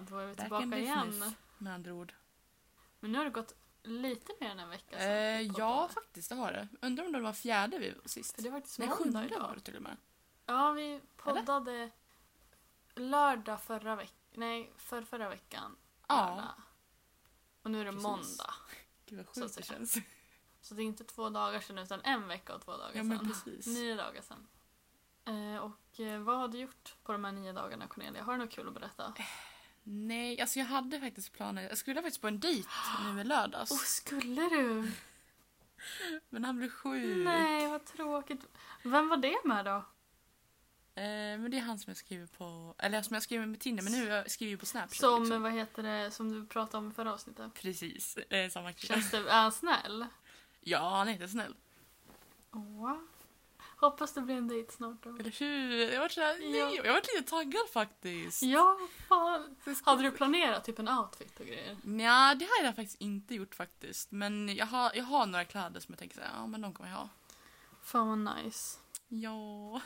Då är vi back in tillbaka igen. business med andra ord. Men nu har det gått lite mer än en vecka sedan. Eh, vi ja, faktiskt det har det. Undrar om det var fjärde vi var sist. För det är faktiskt Nej, måndag sjunde idag. var det till och med. Ja, vi poddade lördag förra veckan. Nej, för förra veckan. Ja, Lördag. Och nu är det Precis. måndag. gud vad Så att sjukt det säga. känns. Så det är inte två dagar sedan utan en vecka och två dagar Ja, men sedan. precis. Nio dagar sedan. Eh, och eh, vad har du gjort på de här nio dagarna Cornelia? Har du något kul att berätta? Nej, alltså jag hade faktiskt planer. Jag skulle faktiskt på en dejt nu i lördags. Oh, skulle du? Men han blev sjuk. Nej, vad tråkigt. Vem var det med då? Eh, men det är han som jag skriver på, eller som jag skriver med Tinder, men nu jag skriver jag på Snapchat. Som, liksom. vad heter det, som du pratade om i förra avsnittet. Precis, eh, samma kille. Känns det, är han snäll? Ja, han är jättesnäll. Åh. Hoppas det blir en dejt snart då. Eller hur? Jag var såhär, Ja. jag var lite taggad faktiskt. Ja, fan. Jag Hade du planerat typ en outfit och grejer? Nja, det har jag faktiskt inte gjort faktiskt. Men jag har, jag har några kläder som jag tänker såhär, ja men de kommer jag ha. Fan vad nice. Ja,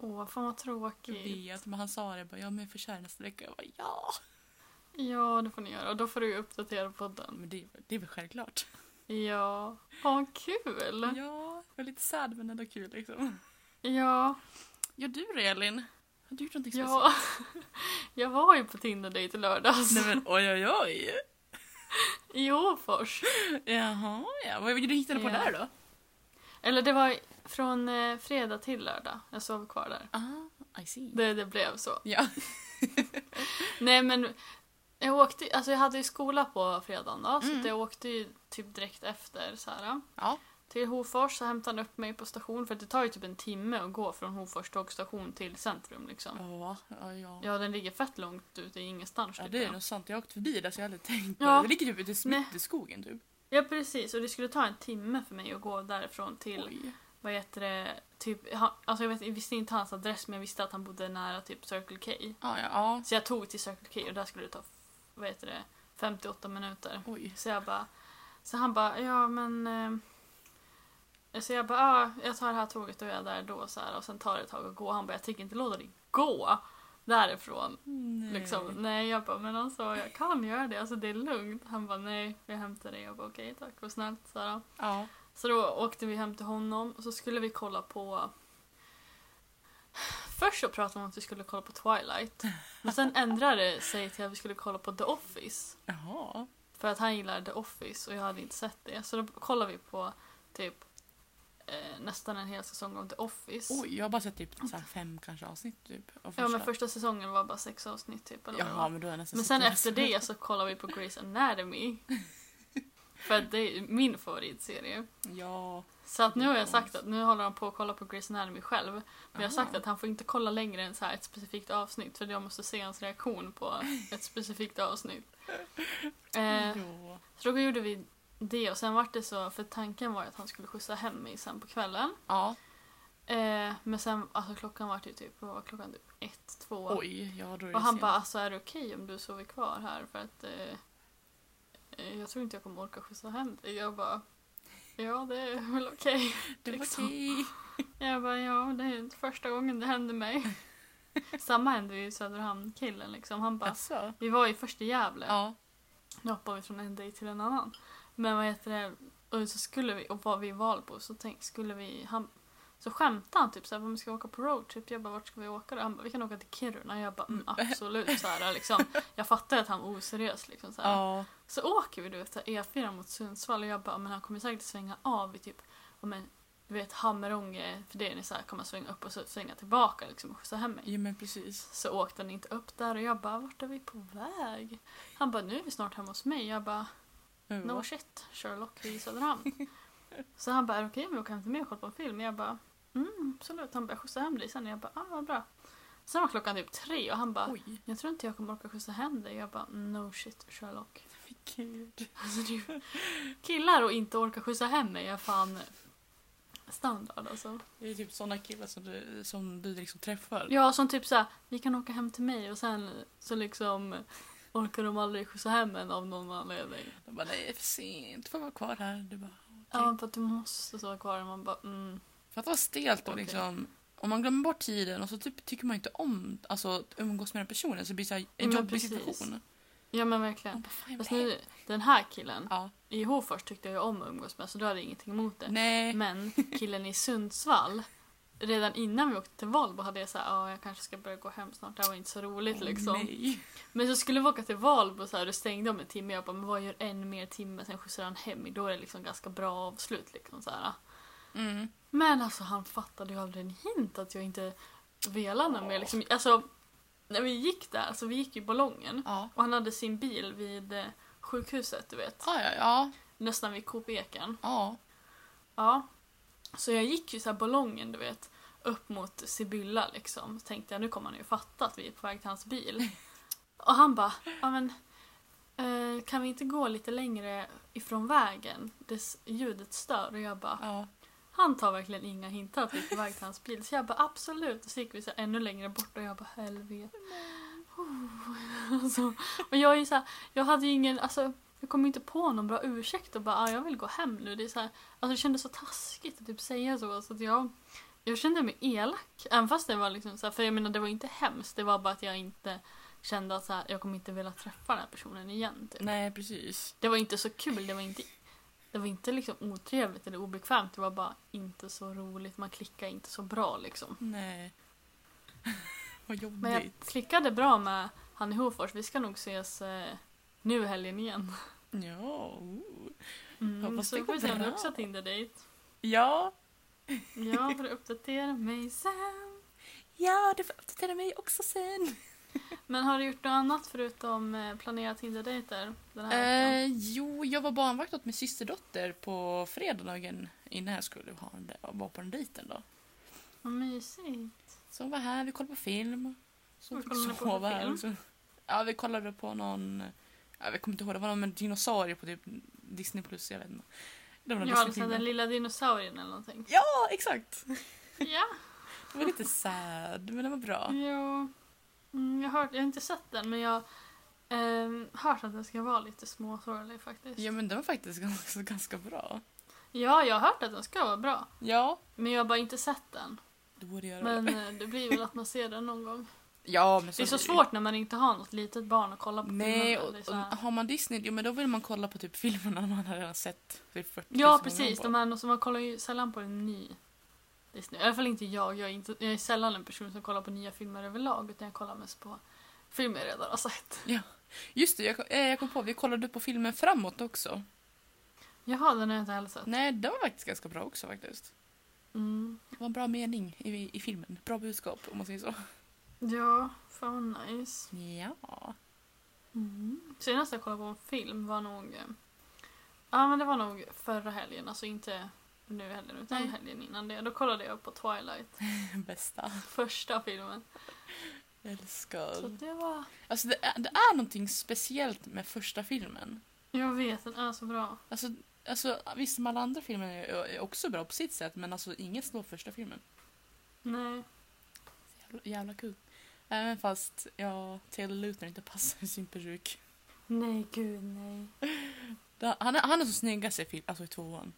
Åh, fan vad jag tråkigt. vet. Men han sa det, bara, ja men jag får köra nästa vecka. Jag bara, ja. Ja, det får ni göra. Och då får du uppdatera podden. Men det, det är väl självklart. Ja, vad kul. Ja, det var lite sad men ändå kul liksom. Ja, Ja, du då Elin? Har du gjort någonting speciellt? ja. Jag var ju på Tinder-dejt i lördags. Nej men oj oj oj. I Hofors. Jaha, ja. Vad du hitta på Ja. där då? Eller det var från eh, fredag till lördag. Jag sov kvar där. Ah, I see. Det, det blev så. Ja. Nej men jag åkte, alltså jag hade ju skola på fredagen då, så Mm. att jag åkte ju typ direkt efter så här, Ja. till Hofors så hämtade han upp mig på station för det tar ju typ en timme att gå från Hofors tågstation till centrum liksom. Ja, ja, ja. Ja, den ligger fett långt ute i ingenstans. Ja, det är nog sant. Jag har åkt förbi där så jag hade tänkt på Ja. det. Det ligger typ ute i Nej. mitt i skogen typ. Ja, precis. Och det skulle ta en timme för mig att gå därifrån till, Oj. vad heter det, typ, han- alltså jag, vet, jag visste inte hans adress men jag visste att han bodde nära typ Circle K. Ja, ja, ja. Så jag tog till Circle K och där skulle det ta, vad heter det, 58 minuter. Oj. Så jag bara, så han bara, ja men... Eh, så jag bara, ja, jag tar det här tåget och jag är där då så här, och sen tar det ett tag att gå. Han bara, jag tänker inte låta dig gå därifrån. Nej. Liksom. Nej, jag bara, men alltså jag kan göra det, alltså det är lugnt. Han bara, nej, jag hämtar dig. Jag bara, okej tack, vad snällt. Så, här. Ja. så då åkte vi hem till honom och så skulle vi kolla på Först så pratade vi om att vi skulle kolla på Twilight. Men sen ändrade det sig till att vi skulle kolla på The Office. Jaha. För att han gillar The Office och jag hade inte sett det. Så då kollade vi på typ eh, nästan en hel säsong av The Office. Oj, jag har bara sett typ så här fem kanske avsnitt typ. av ja men första. säsongen var bara sex avsnitt typ. Eller vad det Jaha, men då har jag nästan men sett sen efter det så kollade vi på Grey's Anatomy. För att det är min favoritserie. Ja. Så att nu har jag sagt att nu håller han på att kolla på Grey's Anatomy själv. Men jag har sagt att han får inte kolla längre än så ett specifikt avsnitt för jag måste se hans reaktion på ett specifikt avsnitt. Eh, Ja. så då gjorde vi det och sen var det så, för tanken var att han skulle skjutsa hem mig sen på kvällen. Ja. Eh, men sen, alltså klockan var ju typ, vad var klockan? Typ ett, två. Oj, ja då är det och han sent. bara, alltså är det okej om du sover kvar här? För att eh, jag tror inte jag kommer orka skjutsa hem dig. Jag bara, ja det är väl okej. Det var liksom. okej. Jag bara, ja det är inte första gången det hände mig. Samma hände ju Söderhamn-killen liksom. Han bara, Alltså. vi var ju först i Gävle. Ja. Nu hoppar vi från en dejt till en annan. Men vad heter det, och så skulle vi, och var vi i Valbo så tänk, skulle vi, han, så skämtade han typ såhär, vi ska åka på roadtrip, jag bara vart ska vi åka då? Han bara, vi kan åka till Kiruna. Jag bara, mm, absolut så här, liksom. Jag fattar att han var oseriös liksom så. Ja. Så åker vi du vet E4 mot Sundsvall och jag bara, men han kommer säkert svänga av i typ, men, du vet Hammerånge, för det är ni så här, kommer svänga upp och så svänga tillbaka liksom och skjutsa hem mig. ja, men precis. Så åkte han inte upp där och jag bara, vart är vi på väg? Han bara, nu är vi snart hemma hos mig. Jag bara, no shit, Sherlock vi är i Söderhamn. så han bara, okej om vi åker hem till mig och kollar på en film? Jag bara, mm absolut. Han bara, skjutsa hem dig sen. Jag bara, ah vad bra. Sen var klockan typ tre och han bara, Oj, jag tror inte jag kommer orka skjutsa hem dig. Jag bara, no shit Sherlock. gud. Alltså, det, killar och inte orka skjutsa hem mig är fan standard alltså. Det är typ såna killar som du, som du liksom träffar. Ja, som typ såhär, vi kan åka hem till mig och sen så liksom orkar de aldrig skjutsa hem en av någon anledning. De bara, nej, det är för sent. Får vara kvar här. Du bara, Ja, för att du måste stå kvar och man bara mm. För att vara stelt och liksom... Om man glömmer bort tiden och så typ, tycker man inte om alltså, att umgås med den personen så det blir så här en Men jobbig precis. situation. Ja men verkligen. bara, Fast nu, den här killen Ja. i Hofors tyckte jag om att umgås med så då hade jag ingenting emot det. Nej. Men killen i Sundsvall, redan innan vi åkte till Valbo hade jag såhär, ja jag kanske ska börja gå hem snart, det här var inte så roligt Åh, liksom. Nej. Men så skulle vi åka till Valbo så här, och det stängde om en timme, jag bara, men vad gör en mer timme, sen skjutsar han hem, då är det liksom ganska bra avslut liksom så här. Mm. Men alltså han fattade ju aldrig en hint att jag inte velade mer liksom. Alltså, när vi gick där, så vi gick ju ballongen Ja. och han hade sin bil vid eh, sjukhuset, du vet. Ja, ja, ja. Nästan vid Coop Eken. ja. Ja. Så jag gick ju så här ballongen, du vet, upp mot Sibylla liksom. Så tänkte jag, nu kommer han ju fatta att vi är på väg till hans bil. Och han bara, ja men eh, kan vi inte gå lite längre ifrån vägen? Det, ljudet stör. Och jag bara, ja. Han tar verkligen inga hintar att vi är på väg till hans bil. Så jag bara, absolut. Och så gick vi så ännu längre bort och jag bara, helvete. Oh. Alltså, och jag är ju så här, jag hade ju ingen, alltså jag kom inte på någon bra ursäkt och bara, ah, jag vill gå hem nu. Det är så här, alltså det kändes så taskigt att typ säga så. så att jag, jag kände mig elak. Även fast det var liksom så här, för jag menar det var inte hemskt. Det var bara att jag inte kände att så här, jag kommer inte vilja träffa den här personen igen. Typ. Nej, precis. Det var inte så kul, det var inte, det var inte liksom otrevligt eller obekvämt. Det var bara inte så roligt. Man klickade inte så bra liksom. Nej. Vad jobbigt. Men jag klickade bra med han i Hofors. Vi ska nog ses eh, nu helgen igen. Ja. Mm, Hoppas så det får vi går se om du bra. också har Tinder-dejt. Ja. Ja, för att uppdatera mig sen. Ja, du får uppdatera mig också sen. Men har du gjort något annat förutom eh, planera Tinder-dejter den här? Eh, jo, jag var barnvakt åt min systerdotter på fredagen innan jag skulle ha en, vara på den dejten då. Vad mysigt. Så hon var här, vi kollade på film. Så fick kollade på här film? också. Ja, vi kollade på någon... Jag kommer inte ihåg, det var någon med dinosaurier på typ Disney plus, jag vet inte. Det var Disney-film. alltså den lilla dinosaurien eller någonting. Ja, exakt! Ja. Det var lite sad, men det var bra. Jo. Mm, jag, har jag har inte sett den men jag har ehm, hört att den ska vara lite småsorglig faktiskt. Ja, men den var faktiskt ganska, ganska bra. Ja, jag har hört att den ska vara bra. Ja, Men jag har bara inte sett den. du borde göra Men det. eh, det blir väl att man ser den någon gång. Ja, men Det är så blir svårt när man inte har något litet barn att kolla på Nej, och. Det så och har man Disney, ja, men då vill man kolla på typ filmerna man har redan sett. Typ 40 Ja, precis. De här, så man kollar ju sällan på en ny Disney. I alla fall inte jag. Jag är, inte, jag är sällan en person som kollar på nya filmer överlag. Utan jag kollar mest på filmer jag redan har sett. Just det, jag, eh, jag kom på, vi kollade på filmen Framåt också. Jaha, den har jag inte heller sett. Nej, den var faktiskt ganska bra också faktiskt. Mm. Det var en bra mening i, i filmen. Bra budskap om man säger så. Ja, fan nice. Ja. Mm. Senast jag kollade på en film var nog... eh, Ja, men det var nog förra helgen. Alltså inte nu heller, utan Nej. helgen innan det. Då kollade jag på Twilight. Bästa. Första filmen. Så Älskar. det var... Alltså det är, det är någonting speciellt med första filmen. Jag vet, den är så bra. Alltså, alltså visst, de alla andra filmerna är, också bra på sitt sätt men alltså inget slår första filmen. Nej. Jävla, jävla kul. Även fast, ja, Taylor Lautner inte passar i sin peruk. Nej, gud nej. Han är, han är så snyggast i, film, alltså i tvåan.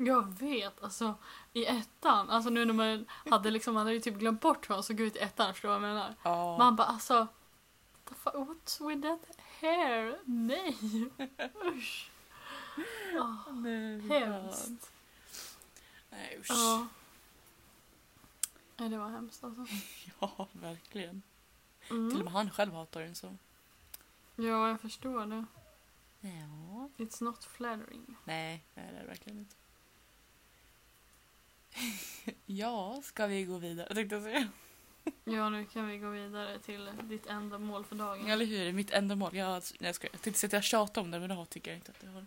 Jag vet, alltså i ettan, alltså nu när man hade liksom, man hade ju typ glömt bort hur han såg ut i ettan, förstår du vad jag menar? Ja. Man bara alltså, the fuck, what's with that hair? Nej! Usch! Åh, Nej, hemskt. Nej usch. Ja. Nej, det var hemskt alltså. Ja, verkligen. Till och Mm. med han själv hatar den så. Ja, jag förstår det. Ja. It's not flattering. Nej, nej det är det verkligen inte. Ja, ska vi gå vidare tänkte jag säga. Ja, nu kan vi gå vidare till ditt enda mål för dagen. Eller hur? Mitt enda mål. Jag, nej, jag, ska, jag tänkte säga att jag tjatar om det men det tycker jag inte att jag har.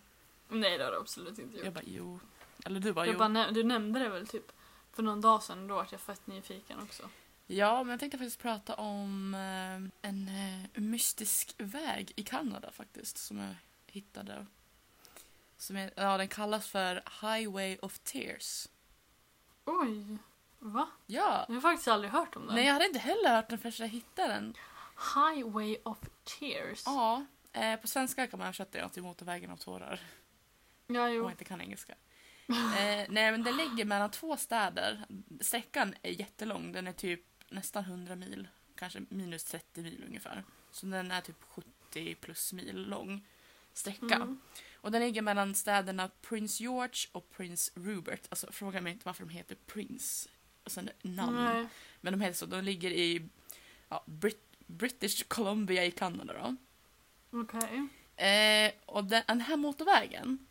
Nej, det har du absolut inte gjort. Jag bara jo. Eller du bara Jag jo. bara, du nämnde det väl typ för någon dag sedan, då vart jag fett nyfiken också. Ja, men jag tänkte faktiskt prata om eh, en eh, mystisk väg i Kanada faktiskt som jag hittade. Som är, ja, den kallas för Highway of Tears. Oj! Va? Ja. Jag har faktiskt aldrig hört om den. Nej, jag hade inte heller hört den förrän jag hittade den. Highway of Tears. Ja, eh, på svenska kan man översätta det till Motorvägen av tårar. Ja, Om jo. man inte kan engelska. Eh, nej, men den ligger mellan två städer. Sträckan är jättelång. Den är typ nästan 100 mil. Kanske minus 30 mil ungefär. Så den är typ 70 plus mil lång sträcka. Mm. Och den ligger mellan städerna Prince George och Prince Rupert. Alltså fråga mig inte varför de heter Prince. Alltså namn. Nej. Men de heter så. De ligger i ja, Brit- British Columbia i Kanada då. Okej. Eh, och den, den här motorvägen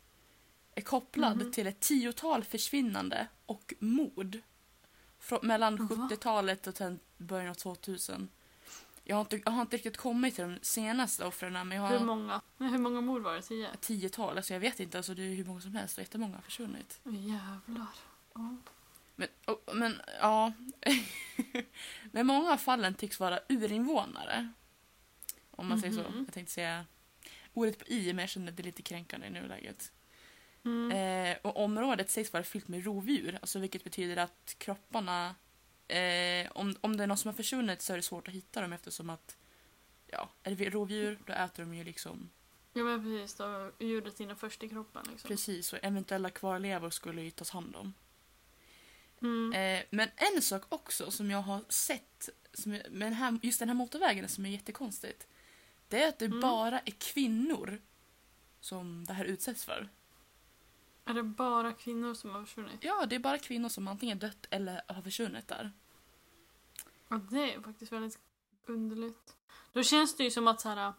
är kopplad Mhm. till ett tiotal försvinnande och mord. Frå, mellan Va? 70-talet och början av 2000. Jag har, inte, jag har inte riktigt kommit till de senaste offren men jag har Hur många? Hur många mord var det? Tio? tiotal. Alltså jag vet inte, alltså det är hur många som helst och jättemånga har försvunnit. Jävlar. Ja. Men, och, men ja. men många av fallen tycks vara urinvånare. Om man säger så. Mhm. Jag tänkte säga ordet på i, men jag känner att det är lite kränkande i nuläget. Mm. Eh, och området sägs vara fyllt med rovdjur, alltså vilket betyder att kropparna... Eh, om, om det är någon som har försvunnit så är det svårt att hitta dem eftersom att... Ja, är det rovdjur då äter de ju liksom... Ja men precis, då djuret inne först i kroppen liksom. Precis, och eventuella kvarlevor skulle ju tas hand om. Mm. Eh, men en sak också som jag har sett som är, med den här, just den här motorvägen som är jättekonstigt. Det är att det Mm. bara är kvinnor som det här utsätts för. Är det bara kvinnor som har försvunnit? Ja, det är bara kvinnor som antingen dött eller har försvunnit där. Ja, det är faktiskt väldigt underligt. Då känns det ju som att så här,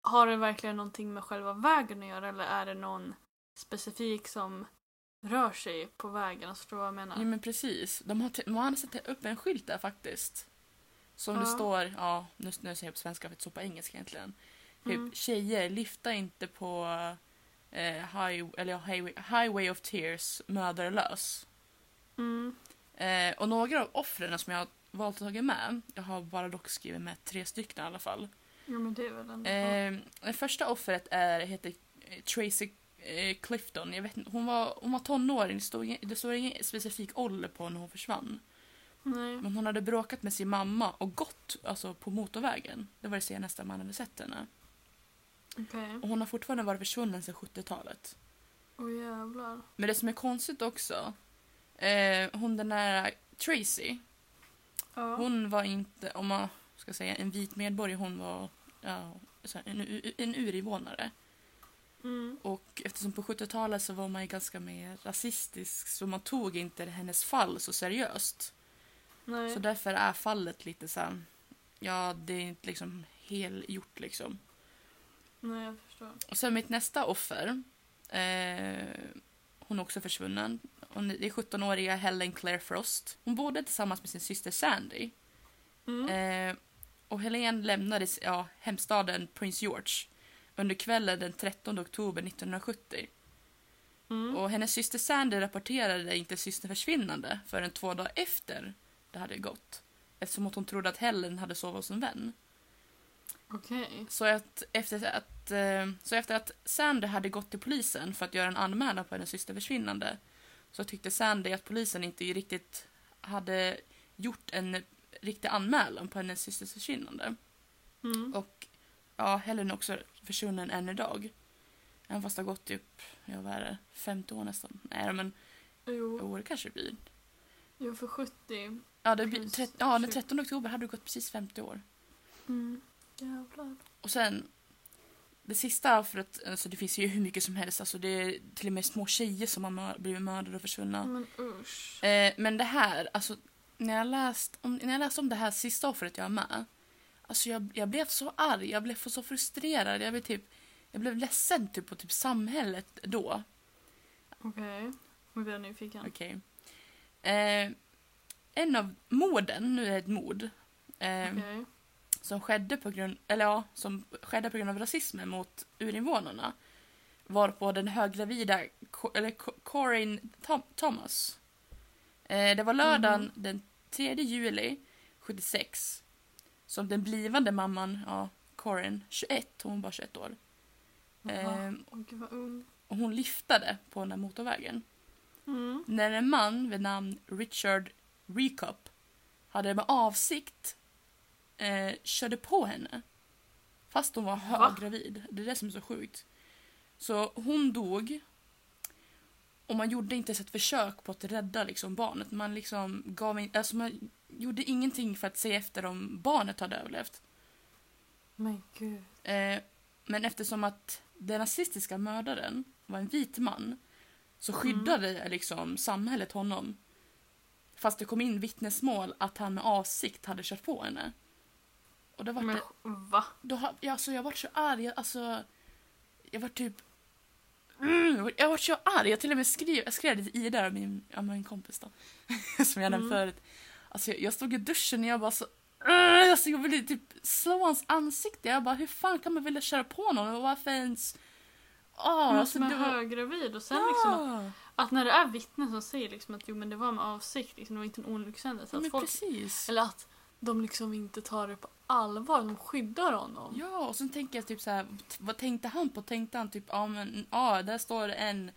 har det verkligen någonting med själva vägen att göra eller är det någon specifik som rör sig på vägen? Alltså, förstår du vad jag menar? Ja, men precis. De har, de har satt upp en skylt där faktiskt. Som det Ja. står, ja, nu, nu säger jag på svenska för att det på engelska egentligen. Typ, Mm. tjejer, lyfta inte på eh, high, eller, highway, highway of tears, möderlös. Mm. Eh, och några av offren som jag valt att ta med, jag har bara dock skrivit med tre stycken i alla fall. Jo men det är väl ändå Eh, det första offret är, heter eh, Tracy eh, Clifton. Jag vet, inte, hon, var, hon var tonåring, det ingen- det står ingen specifik ålder på när hon försvann. Nej. Men hon hade bråkat med sin mamma och gått alltså, på motorvägen. Det var det senaste man hade sett henne. Okej. Och hon har fortfarande varit försvunnen sedan 70-talet. Åh jävlar. Men det som är konstigt också, eh, hon den där Tracy, Ja. hon var inte, om man ska säga en vit medborgare, hon var ja, en, en urinvånare. Mm. Och eftersom på 70-talet så var man ju ganska mer rasistisk så man tog inte hennes fall så seriöst. Nej. Så därför är fallet lite så här, ja det är inte liksom helgjort liksom. Nej jag förstår. Och sen mitt nästa offer, eh, hon är också försvunnen. Hon, det är 17-åriga Helen Claire Frost. Hon bodde tillsammans med sin syster Sandy. Mm. Eh, och Helen lämnade ja, hemstaden Prince George under kvällen den 13 oktober 1970. Mm. Och hennes syster Sandy rapporterade inte syster försvinnande förrän två dagar efter det hade gått. Eftersom att hon trodde att Helen hade sovit hos en vän. Okej. Så, att efter att, eh, så efter att Sandy hade gått till polisen för att göra en anmälan på hennes syster försvinnande så tyckte Sandy att polisen inte riktigt hade gjort en riktig anmälan på hennes systers försvinnande. Mm. Och ja, Helen är också försvunnen än idag. Även fast det har gått typ, ja vad är det, 50 år nästan. Nej men, Jo. det kanske det blir. jo, för 70. Ja, det blir ja, den 20. 13 oktober hade det gått precis 50 år. Mm. Jävlar. Och sen, det sista offret, alltså det finns ju hur mycket som helst. Alltså det är till och med små tjejer som har mör- blivit mördade och försvunna. Men usch. Eh, men det här, alltså när jag, läst om, när jag läste om det här sista offret jag har med. Alltså jag, jag blev så arg, jag blev så frustrerad. Jag blev typ, jag blev ledsen typ på typ samhället då. Okej. Nu blir jag nyfiken. Okej. Eh, en av morden, nu är det ett mord. Eh, Okej. Som skedde på grund, eller ja, som skedde på grund av rasismen mot urinvånarna var på den höggravida eller Co- Corin Thomas. Eh, det var lördagen Mhm. den 3 juli 76 som den blivande mamman, ja, Corin, 21, hon var 21 år, ung. och hon liftade på den där motorvägen. Mm. När en man vid namn Richard Recop hade med avsikt eh, körde på henne. Fast hon var Va? höggravid. Det är det som är så sjukt. Så hon dog. Och man gjorde inte ens ett försök på att rädda liksom, barnet. Man, liksom gav in, alltså, man gjorde ingenting för att se efter om barnet hade överlevt. Men gud. Eh, men eftersom att den nazistiska mördaren var en vit man så skyddade liksom samhället honom. Fast det kom in vittnesmål att han med avsikt hade kört på henne. Och då var Men det, va? då, har- ja, alltså, jag var så arg. Jag- Alltså, jag var typ... Mm, jag var så arg. Jag till och med skrev, jag skrev det till Ida, min, ja, min kompis då. Som jag nämnde Mm. förut. Alltså, jag, jag stod i duschen och jag bara så... Mm, alltså, jag ville typ slå hans ansikte. Jag bara, hur fan kan man vilja köra på någon? Och varför ens... Åh, Men alltså, som är var- höggravid och sen liksom att, Ja, att när det är vittnen som säger liksom att jo men det var med avsikt, liksom, det var inte en olyckshändelse. ja, Att folk, precis. eller att de liksom inte tar det på allvar, de skyddar honom. Ja, och sen tänker jag typ så här, vad tänkte han på? Tänkte han typ, ja men, ja, där står en,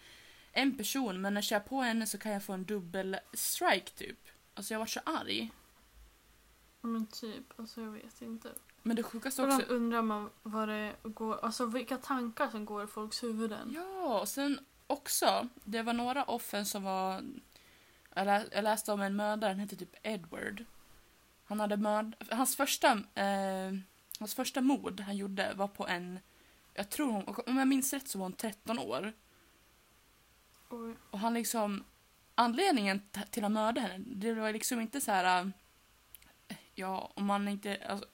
en person, men när jag kör på henne så kan jag få en dubbel strike typ. Alltså jag var så arg. Men typ, alltså jag vet inte. Men det sjukaste Ibland också, undrar man vad det går, alltså vilka tankar som går i folks huvuden. ja, och sen också, det var några offer som var, jag läste om en mördare, han hette typ Edward. Han hade mörd, hans första, eh, hans första mord han gjorde var på en, jag tror hon, om jag minns rätt så var hon 13 år. Oj. Och han liksom... Anledningen till att mörda henne, det var liksom inte så här... äh, Ja, om man inte... Alltså,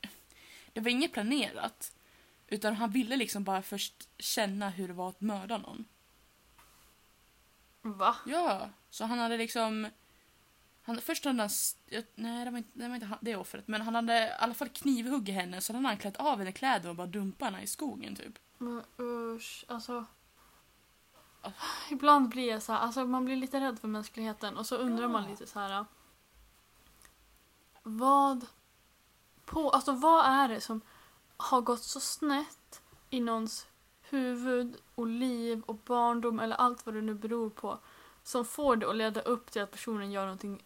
det var inget planerat. Utan han ville liksom bara först känna hur det var att mörda någon. Va? Ja, så han hade liksom... Han, först hade han... Nej, det var inte, det, var inte han- det offret. Men han hade i alla fall knivhuggit henne. Så hade han klätt av henne kläder och bara dumpat henne i skogen typ. Men usch, alltså. Ah. Ibland blir jag så här, alltså man blir lite rädd för mänskligheten och så undrar Ja. man lite så här. Vad på, alltså vad är det som har gått så snett i någons huvud och liv och barndom eller allt vad det nu beror på som får det att leda upp till att personen gör någonting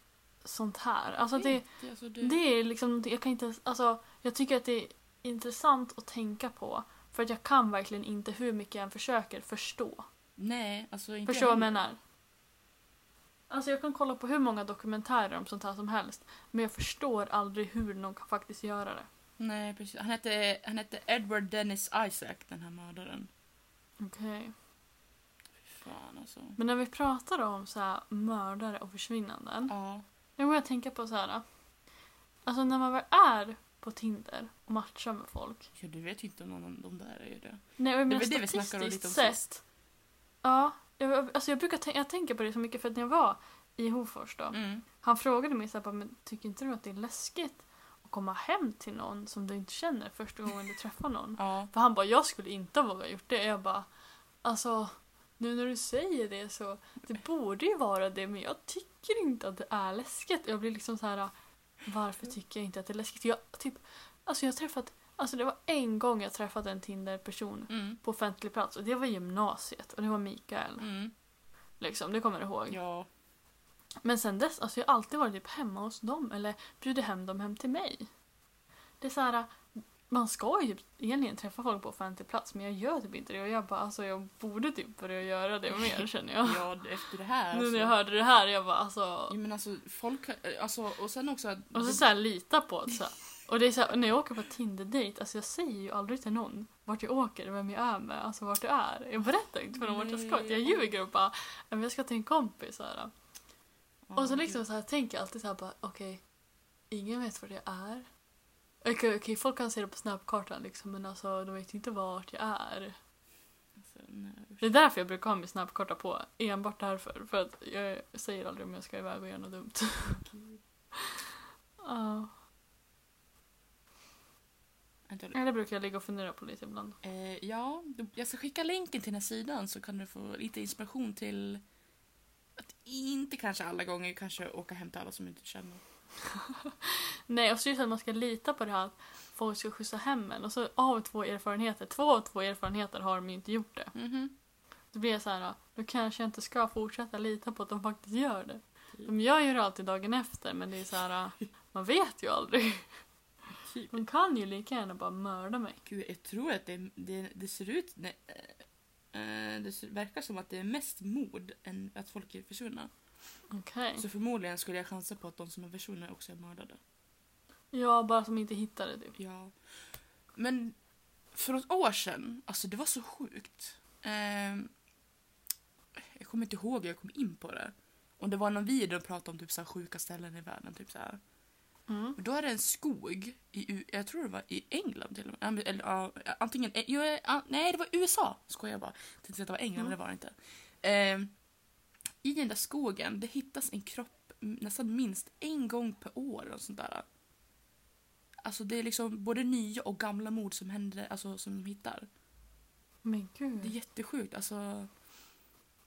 sånt här. Alltså det, det, alltså, det, det är liksom jag kan inte, alltså jag tycker att det är intressant att tänka på för att jag kan verkligen inte hur mycket jag än försöker förstå. Nej, alltså inte Förstår vad jag menar? Alltså jag kan kolla på hur många dokumentärer om sånt här som helst men jag förstår aldrig hur någon kan faktiskt göra det. Nej, precis. Han hette, han hette Edward Dennis Isaac, den här mördaren. Okej. Fy Fan alltså. Men när vi pratar om så här mördare och försvinnanden. Ja. Jag börjar tänka på så här. Alltså när man väl är på Tinder och matchar med folk. ja, du vet ju inte om någon av de där är det. Nej, jag Det var det vi snackade lite om. Ja, jag, alltså jag brukar tän- jag tänker på det så mycket för att när jag var i Hofors då. Mm. Han frågade mig så här, bara, men tycker inte du att det är läskigt att komma hem till någon som du inte känner första gången du träffar någon? Ja. För han bara, jag skulle inte våga gjort det. Jag bara, alltså nu när du säger det så, det borde ju vara det men jag tycker inte att det är läskigt. Jag blir liksom så här, varför tycker jag inte att det är läskigt? Jag, typ, alltså jag har träffat, alltså det var en gång jag träffade en Tinder-person Mm. på offentlig plats och det var gymnasiet och det var Mikael. Mm. Liksom, det kommer jag ihåg. Ja. Men sen dess, alltså jag har alltid varit typ hemma hos dem eller bjudit hem dem hem till mig. Det är så här, man ska ju typ egentligen träffa folk på offentlig plats men jag gör typ inte det och jag bara alltså jag borde typ börja göra det mer känner jag. Ja, efter det här. Nu alltså. när jag hörde det här jag bara alltså Ja, men alltså folk, alltså och sen också att... och så, så här, lita på det så här. Och det är så här, när jag åker på Tinder-dejt, alltså jag säger ju aldrig till någon vart jag åker, vem jag är med, alltså vart jag är. Jag berättar inte för dem vart jag ska. Jag ljuger och bara, "Ja, men jag ska till en kompis så här. Och så liksom så här, tänker jag alltid så här bara, okej, ingen vet var jag är. Okej, okej, folk kan se det på snapkartan liksom, men alltså de vet inte vart jag är. Alltså. Det är därför jag brukar ha min snapkarta på, enbart därför. För att jag säger aldrig om jag ska iväg och göra något dumt. Ja. Ja, det brukar jag ligga och fundera på lite ibland. Eh, ja, jag ska skicka länken till den här sidan så kan du få lite inspiration till att inte kanske alla gånger kanske åka hem till alla som inte känner. Nej, och så just att man ska lita på det här att folk ska skjutsa hem en. Och så av två erfarenheter, två av två erfarenheter har de inte gjort det. Mhm. Då blir jag så här, då kanske jag inte ska fortsätta lita på att de faktiskt gör det. Typ. De gör ju det alltid dagen efter men det är så här, man vet ju aldrig. Typ. De kan ju lika gärna bara mörda mig. Gud, jag tror att det, det, det ser ut... Nej, Eh, det verkar som att det är mest mord än att folk är försvunna. Okej. Så förmodligen skulle jag chansa på att de som är försvunna också är mördade. Ja, bara de inte hittade det. Ja. Men för något år sedan, alltså det var så sjukt. Ehm, jag kommer inte ihåg hur jag kom in på det. Och det var någon video och pratade om typ så sjuka ställen i världen. Typ så här. Mm. Men Då är det en skog i, jag tror det var i England till och med. Eller, ja, antingen, eh, ja, nej det var USA. Skojar jag bara. Jag tänkte att det var England, Mm. men det var det inte. Ehm, I den där skogen, det hittas en kropp nästan minst en gång per år. Och sånt där. Alltså det är liksom både nya och gamla mord som händer, alltså som de hittar. Men Det är gud. jättesjukt. Alltså,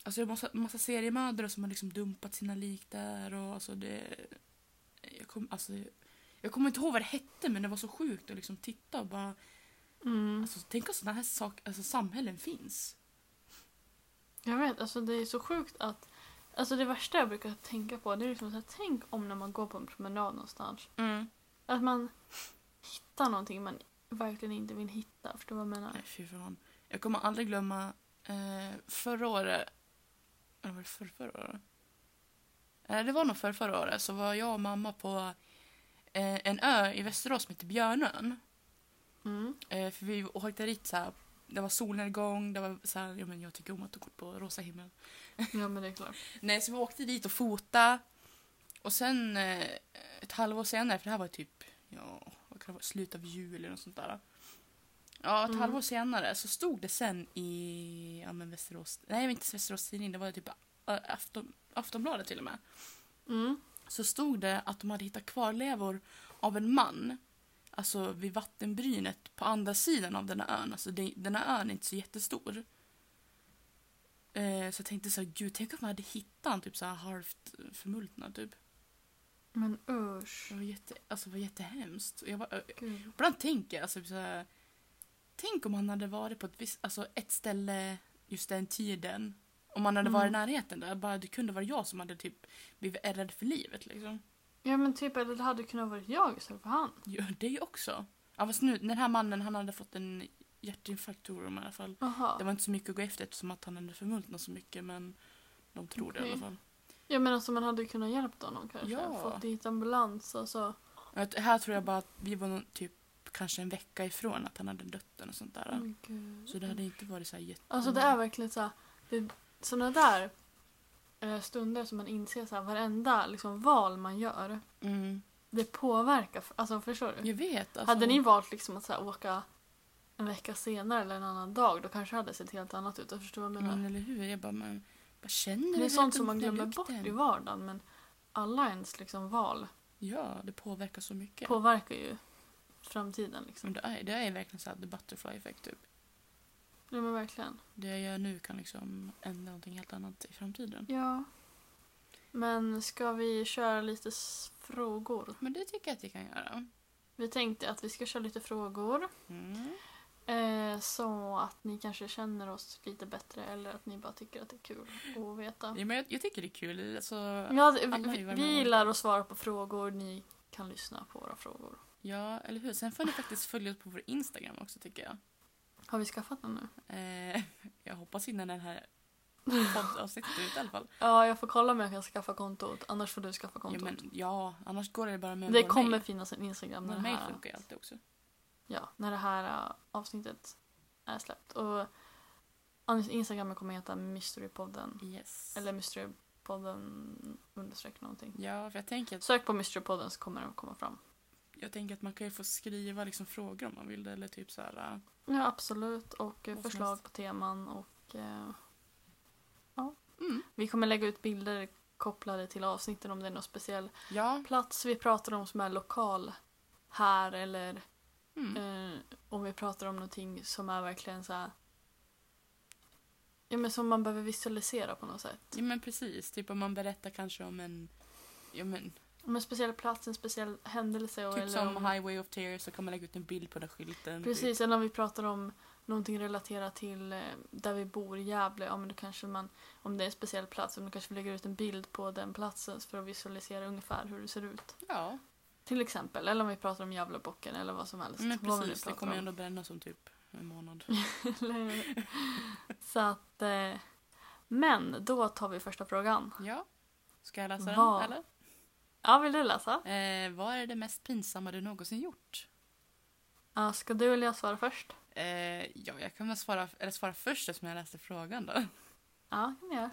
alltså det är massa, massa seriemördare som har liksom dumpat sina lik där. Och alltså det, jag, kom, alltså, jag kommer inte ihåg vad det hette men det var så sjukt att liksom titta och bara... Mm. Alltså, tänk att sådana här sak, alltså, samhällen finns. Jag vet, alltså det är så sjukt att... Alltså det värsta jag brukar tänka på det är liksom så här, tänk om när man går på en promenad någonstans. Att man hittar någonting man verkligen inte vill hitta. Förstår du vad jag menar? Nej, fy fan. Jag kommer aldrig glömma eh, förra året... Eller var det förra, förra året? Eh, det var nog förra, förra året så var jag och mamma på eh, en ö i Västerås som heter Björnön. Mm. Eh, för vi åkte dit så här, det var solnedgång, det var så här, ja, men jag tycker om att åka på rosa himmel. Ja men det är klart. Nej, så vi åkte dit och fota. Och sen eh, ett halvår senare, för det här var typ, ja, vad kan det vara, slutet av juli eller något sånt där. Ja, ett Mm. halvår senare så stod det sen i, ja men Västerås, nej inte Västerås Tidning, det var typ äh, Afton, Aftonbladet till och med. Mm. Så stod det att de hade hittat kvarlevor av en man. Alltså vid vattenbrynet på andra sidan av den här ön. Alltså det, den här ön är inte så jättestor. Eh, så jag tänkte så här, gud tänk om man hade hittat han typ så här halvt förmultnad typ. Men usch. Det var, jätte, alltså, det var jättehemskt. Jag bara, ibland tänker jag alltså, så här, tänk om han hade varit på ett, visst, alltså, ett ställe just den tiden. Om man hade Mm. varit i närheten där. Bara, det kunde vara jag som hade typ blivit rädd för livet liksom. Ja men typ, eller det hade kunnat vara jag istället för han. Ja, det också. Ja, fast nu, den här mannen han hade fått en hjärtinfarkt tror de i alla fall. Jaha. Det var inte så mycket att gå efter eftersom att han hade förmultnat så mycket men de tror det i alla fall. Ja men alltså man hade ju kunnat hjälpt honom kanske. Ja. Fått dit ambulans alltså. Att Här tror jag bara att vi var nog typ kanske en vecka ifrån att han hade dött och sånt där. Men gud. Så det hade inte varit så här jätte... Alltså det är verkligen så här, det, sådana där eh, stunder som man inser så här, varenda liksom, val man gör, Mm. det påverkar. Alltså förstår du? Jag vet. Alltså, Hade ni valt liksom att så här, åka en vecka senare eller en annan dag, då kanske det hade sett helt annat ut. Jag förstår vad jag menar. Men eller hur? Jag bara, man, bara känner det är du sånt som man glömmer bort i vardagen, men alla ens liksom, val Ja, det påverkar så mycket. påverkar ju framtiden. Liksom. Men det, är, det är verkligen så här the butterfly effect typ. Ja men verkligen. Det jag gör nu kan liksom ändra någonting helt annat i framtiden. Ja. Men ska vi köra lite s- frågor? Men det tycker jag att vi kan göra. Vi tänkte att vi ska köra lite frågor. Mm. Eh, så att ni kanske känner oss lite bättre eller att ni bara tycker att det är kul att veta. Ja, men jag, jag tycker det är kul. Alltså, Ja, vi, vi gillar att svara på frågor, ni kan lyssna på våra frågor. Ja, eller hur? Sen får ni faktiskt följa oss på vår Instagram också tycker jag. Har vi skaffat den nu? Eh, jag hoppas innan den här poddavsnittet ute i alla fall. Ja, jag får kolla om jag kan skaffa kontot. Annars får du skaffa Ja, kontot. men, ja, annars går det bara med det kommer mail. finnas en Instagram mail här, funkar ju alltid också. Ja, när det här uh, avsnittet är släppt. Och Instagram kommer heta Mysterypodden. Yes. Eller Mysterypodden understreck någonting. Ja, för jag tänker, att, Sök på Mysterypodden så kommer den komma fram. jag tänker att man kan ju få skriva liksom frågor om man vill det. Eller typ så här. Ja, absolut. Och förslag på teman och eh, Mm. vi kommer lägga ut bilder kopplade till avsnitten om det är någon speciell Ja. plats vi pratar om som är lokal här eller Mm. eh, om vi pratar om någonting som är verkligen så här Ja men som man behöver visualisera på något sätt. Ja men precis, typ om man berättar kanske om en, ja men, Om en speciell plats, en speciell händelse. Och typ eller som om, Highway of Tears så kan man lägga ut en bild på den skylten. Precis, eller om vi pratar om någonting relaterat till eh, där vi bor i Gävle. Ja men då kanske man, om det är en speciell plats, då kanske vi lägger ut en bild på den platsen för att visualisera ungefär hur det ser ut. Typ. Ja, Till exempel, eller om vi pratar om Gävlebocken eller vad som helst. men precis. Det kommer ju ändå brännas om typ en månad. Så att... Eh, men då tar vi första frågan. Ja. Ska jag läsa Vad? den eller? Ja, vill du läsa? Eh, vad är det mest pinsamma du någonsin gjort? Ja, ska du eller jag svara först? Eh, ja, jag kan väl svara, eller svara först eftersom jag läste frågan då. Ja, kan göra.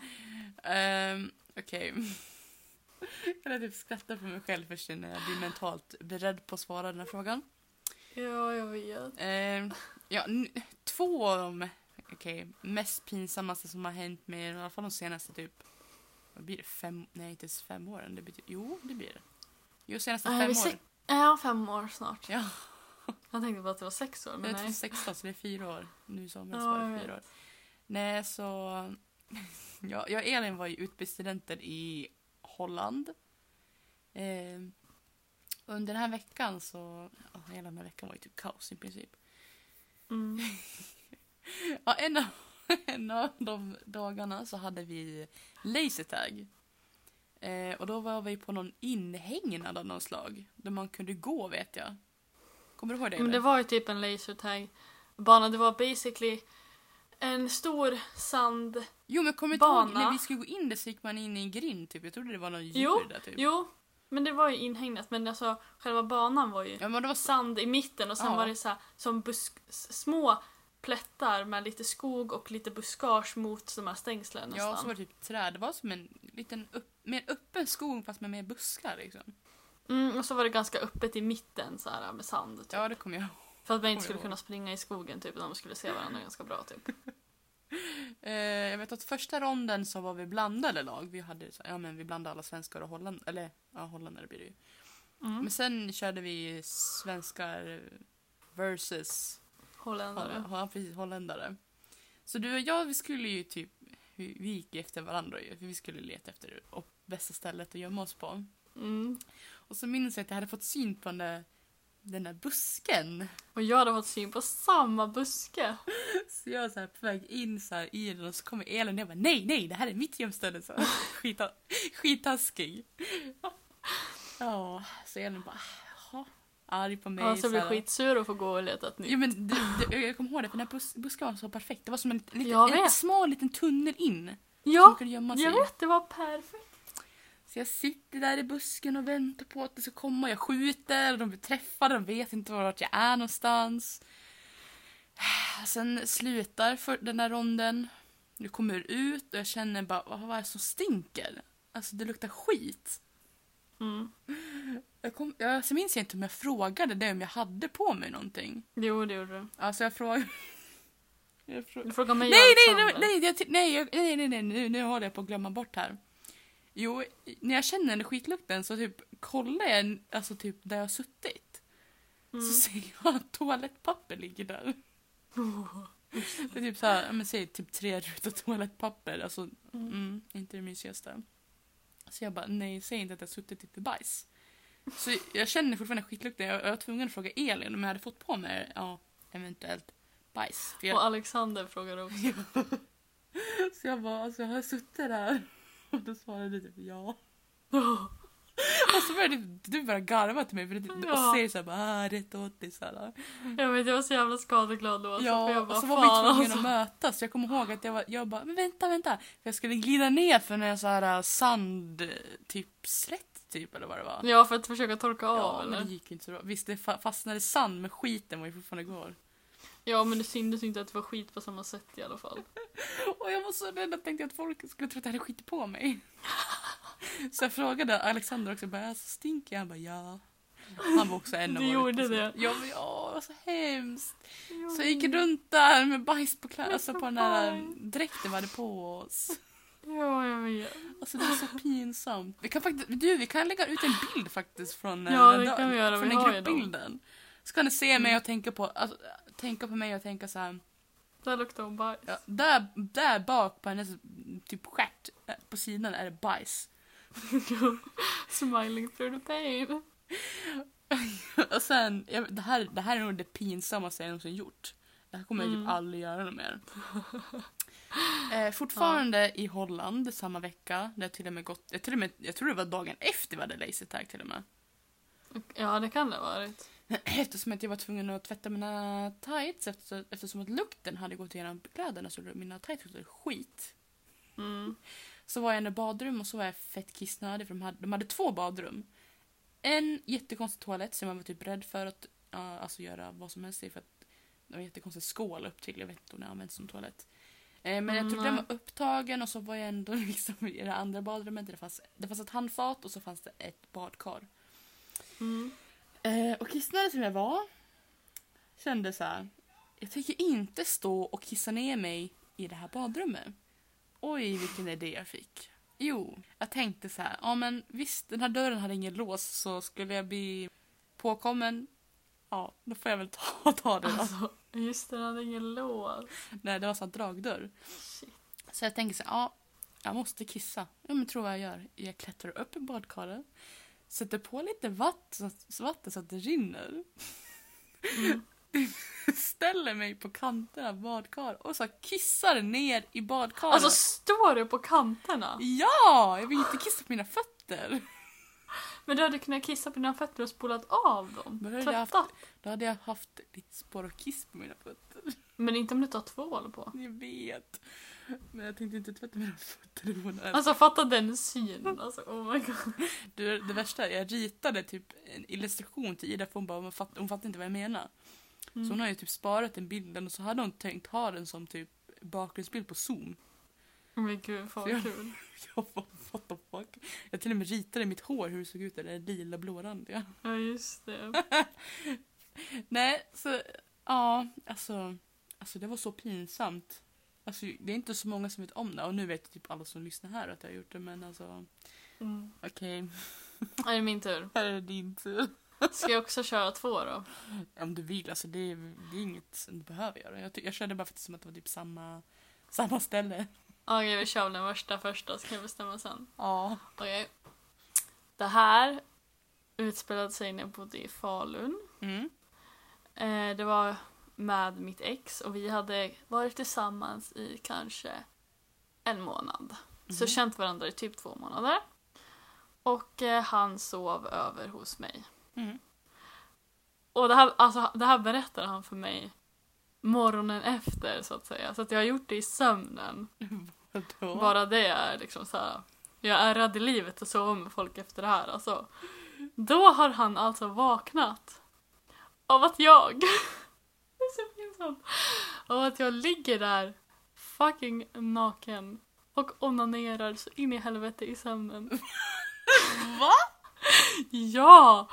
Ehm, Okej. Jag typ skrattar för mig själv först när jag blir mentalt beredd på att svara den här frågan. Ja, jag vet. Ehm, ja, två av de okej, mest pinsammaste som har hänt mig, i alla fall de senaste typ, vad blir det, fem, nej inte ens fem åren, det betyder, jo det blir det. Jo, senaste Nej, fem år. Ja, fem år snart. Ja, Jag tänkte bara att det var sex år, jag men är nej. 16 så det är fyra år. Nu i somras Ja, var jag det fyra år. Nej, så... Ja, jag och Elin var ju utbytesstudenter i Holland. Eh, under den här veckan så... Ja, hela den här veckan var ju typ kaos i princip. Mm. Ja, en av, en av de dagarna så hade vi lasertag. Eh, och då var vi på någon inhägnad av någon slag. Där man kunde gå vet jag. Kommer du ihåg det? Men det eller? var ju typ en lasertag-bana. Det var basically en stor sand... Jo men kommer du ihåg när vi skulle gå in där så gick man in i en grind typ. Jag trodde det var någon djur Jo, där typ. Jo, men det var ju inhägnat. Men alltså själva banan var ju Ja men det var sand i mitten och sen Ja. var det så här, som busk, små plättar med lite skog och lite buskage mot de här stängslen Ja, och så nästan. var det typ träd. Det var som en liten upp, mer öppen skog fast med mer buskar liksom. Mm, och så var det ganska öppet i mitten så här med sand. Typ. Ja, det kommer jag ihåg. För att man inte skulle kunna springa i skogen typ, när man skulle se varandra ganska bra typ. Eh, jag vet att första ronden så var vi blandade lag. Vi hade så, ja men vi blandade alla svenskar och holländare. Eller ja, holländare blir det ju. Mm. Men sen körde vi svenskar versus Holländare. Holl- ja, precis, holländare. Så du och jag, vi skulle ju typ, vi vi gick efter varandra ju. För vi skulle leta efter och bästa stället att gömma oss på. Mm. Och så minns jag att jag hade fått syn på den där, den där busken. Och jag hade fått syn på samma buske. Så jag var så här på väg in så här i den och så kommer Elin och jag bara nej, nej, det här är mitt gömställe. Så. Skita, skittaskig. Ja, så Elin bara jaha, arg på mig. Ja, så jag här. skitsur och får gå och leta ett nytt. Jo men det, det, jag kommer ihåg det för den här bus, busken var så perfekt. Det var som en, liten, en smal liten tunnel in. Ja, jag vet, det var perfekt. Så jag sitter där i busken och väntar på att det ska komma. Jag skjuter och de blir träffade. De vet inte vart jag är någonstans. Sen slutar för den här ronden. Du kommer ut och jag känner bara, vad är det som stinker? Alltså det luktar skit. Mm. Jag, kom, jag så minns jag inte om jag frågade det om jag hade på mig någonting. Jo, det gjorde du. Alltså jag frågade... Jag frågade... Du frågar mig Nej, nej, nej, nej, nej, jag- nej, nej, nej, nu, nu håller jag på att glömma bort här. Jo, när jag känner den skitlukten så typ kollar jag alltså typ där jag har suttit. Mm. Så ser jag att toalettpapper ligger där. Det är typ så här, men säg typ tre rutor toalettpapper. Alltså, Mm. mm, inte det mysigaste. Så jag bara, nej, säg inte att jag har suttit typ i bajs. Så jag känner fortfarande skitlukten. Jag, jag var tvungen att fråga Elin om jag hade fått på mig, ja, eventuellt bajs. Jag, Och Alexander frågar också. så jag bara, alltså jag har suttit där. Och då svarade du typ ja. Och så började du, bara garva till mig för det, och Ja. så säger såhär bara, ah, rätt åt dig såhär. Jag vet, jag var så jävla skadeglad då. Ja, för jag och bara, så var vi tvungna alltså. att mötas. Jag kommer ihåg att jag, var, jag bara, men vänta, vänta. För jag skulle glida ner för en sån här sand, typ slätt typ eller vad det var. Ja, för att försöka torka av Ja, eller? men det gick inte så bra. Visst, det fa- fastnade sand, men skiten var ju fortfarande kvar. Ja, men det syntes inte att det var skit på samma sätt i alla fall. Och jag var så rädd att tänkte att folk skulle tro att jag hade skitit på mig. Så jag frågade Alexander också, bara, alltså, stinker jag? Han bara ja. Han var också en av Du gjorde det. Ja, men ja, det var så hemskt. Så jag gick runt där med bajs på kläderna, alltså på den där dräkten vi hade på oss. Ja, jag vet. Alltså det var så pinsamt. Vi kan faktiskt, du, vi kan lägga ut en bild faktiskt från, eh, Ja, den det kan vi göra. från Vi den gruppbilden. Så kan ni se mig och tänka på, alltså, tänka på mig och tänka så här. Där luktar hon bajs. Ja, där, där bak på hennes typ stjärt eh, på sidan är det bajs. Smiling through the pain. Och sen, jag, det, här, det här är nog det pinsammaste jag någonsin gjort. Det här kommer jag Mm. typ aldrig göra något mer. Eh, fortfarande i Holland samma vecka. Det till och med gått, jag, till och med, jag tror det var dagen efter vi hade lasertag till och med. Ja, det kan det ha varit. Eftersom att jag var tvungen att tvätta mina tights efter, eftersom att lukten hade gått igenom kläderna så mina tights luktade skit. Mm. Så var jag i badrum och så var jag fett kissnödig för de hade, de hade två badrum. En jättekonstig toalett som jag var typ rädd för att ja, alltså göra vad som helst i för att det var en jättekonstig skål upp till. Jag vet inte om det används som toalett. Eh, men jag Mm, trodde den nej. var upptagen och så var jag ändå liksom i det andra badrummet. Det fanns, det fanns ett handfat och så fanns det ett badkar. Mm. Eh, och kissnödig som jag var kände så här. Jag tänker inte stå och kissa ner mig i det här badrummet. Oj, vilken idé jag fick. Jo, jag tänkte så här. Ja, men visst, den här dörren hade ingen lås så skulle jag bli påkommen. Ja, då får jag väl ta, ta det då. Alltså, just det, den hade ingen lås. Nej, det var så här dragdörr. Shit. Så jag tänker så här, ja, jag måste kissa. Ja, men tror vad jag gör? Jag klättrar upp i badkaret, sätter på lite vatten så, vatten så att det rinner. Mm. ställer mig på kanterna av badkar och så kissar ner i badkaret. Alltså står du på kanterna? ja! Jag vill inte kissa på mina fötter. Men du hade kunnat kissa på dina fötter och spolat av dem. Men då hade jag haft-. Då hade jag haft lite spår av kiss på mina fötter. Men inte om du tar tvål på. Jag vet. Men jag tänkte inte tvätta mina fötter. Det var det- Alltså fatta den synen. Alltså oh my god. Du, det värsta är jag ritade typ en illustration till Ida för hon bara, hon fattade, hon fattade inte vad jag menar. Så hon Mm. har ju typ sparat den bilden och så hade hon tänkt ha den som typ bakgrundsbild på zoom. Men gud fan vad kul. Jag bara, what the fuck. Jag till och med ritade mitt hår hur det såg ut där, det är lila blårandiga. Ja just det. Nej, så ja, alltså, alltså det var så pinsamt. Alltså det är inte så många som vet om det och nu vet typ alla som lyssnar här att jag har gjort det men alltså Mm. okej, Är det min tur? här är din tur. Ska jag också köra två då? Om du vill, alltså det är, det är inget du behöver göra. Jag, jag körde bara för att det som att det var typ samma, samma ställe. Okej vi kör den första första så kan jag bestämma sen. Ja. Okej. Det här utspelade sig när jag bodde i Falun. Mm. Eh, det var med mitt ex och vi hade varit tillsammans i kanske en månad. Så Mhm. känt varandra i typ två månader. Och eh, han sov över hos mig. Mm. Och det här, alltså, det här berättade han för mig morgonen efter så att säga. Så att jag har gjort det i sömnen. Vadå? Bara det är liksom så här. Jag är rädd i livet att sova med folk efter det här. Alltså. Då har han alltså vaknat av att jag... pinsamt. Av att jag ligger där fucking naken och onanerar så in i helvete i sömnen. Va? Ja!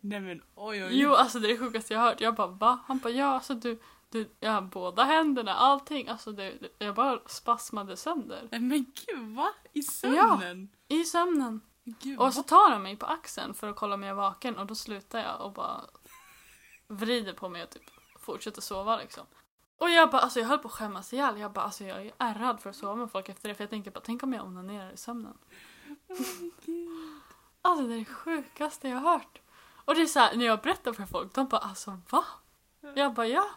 Nej men oj oj. Jo, alltså det är det sjukaste jag har hört. Jag bara va? Han bara ja, alltså du, du har båda händerna, allting. Alltså det, jag bara spasmade sönder. Nej men gud va? I sömnen? I sömnen. Gud, Och så tar han mig på axeln för att kolla om jag är vaken och då slutar jag och bara vrider på mig och typ fortsätter sova liksom. Och jag bara, alltså jag höll på att skämmas ihjäl. Jag bara, alltså jag är ärrad för att sova med folk efter det för jag tänker bara, tänk om jag onanerar i sömnen. Gud. Alltså det är det sjukaste jag har hört. Och det är så här, när jag berättar för folk, de bara, alltså va? Jag bara, ja.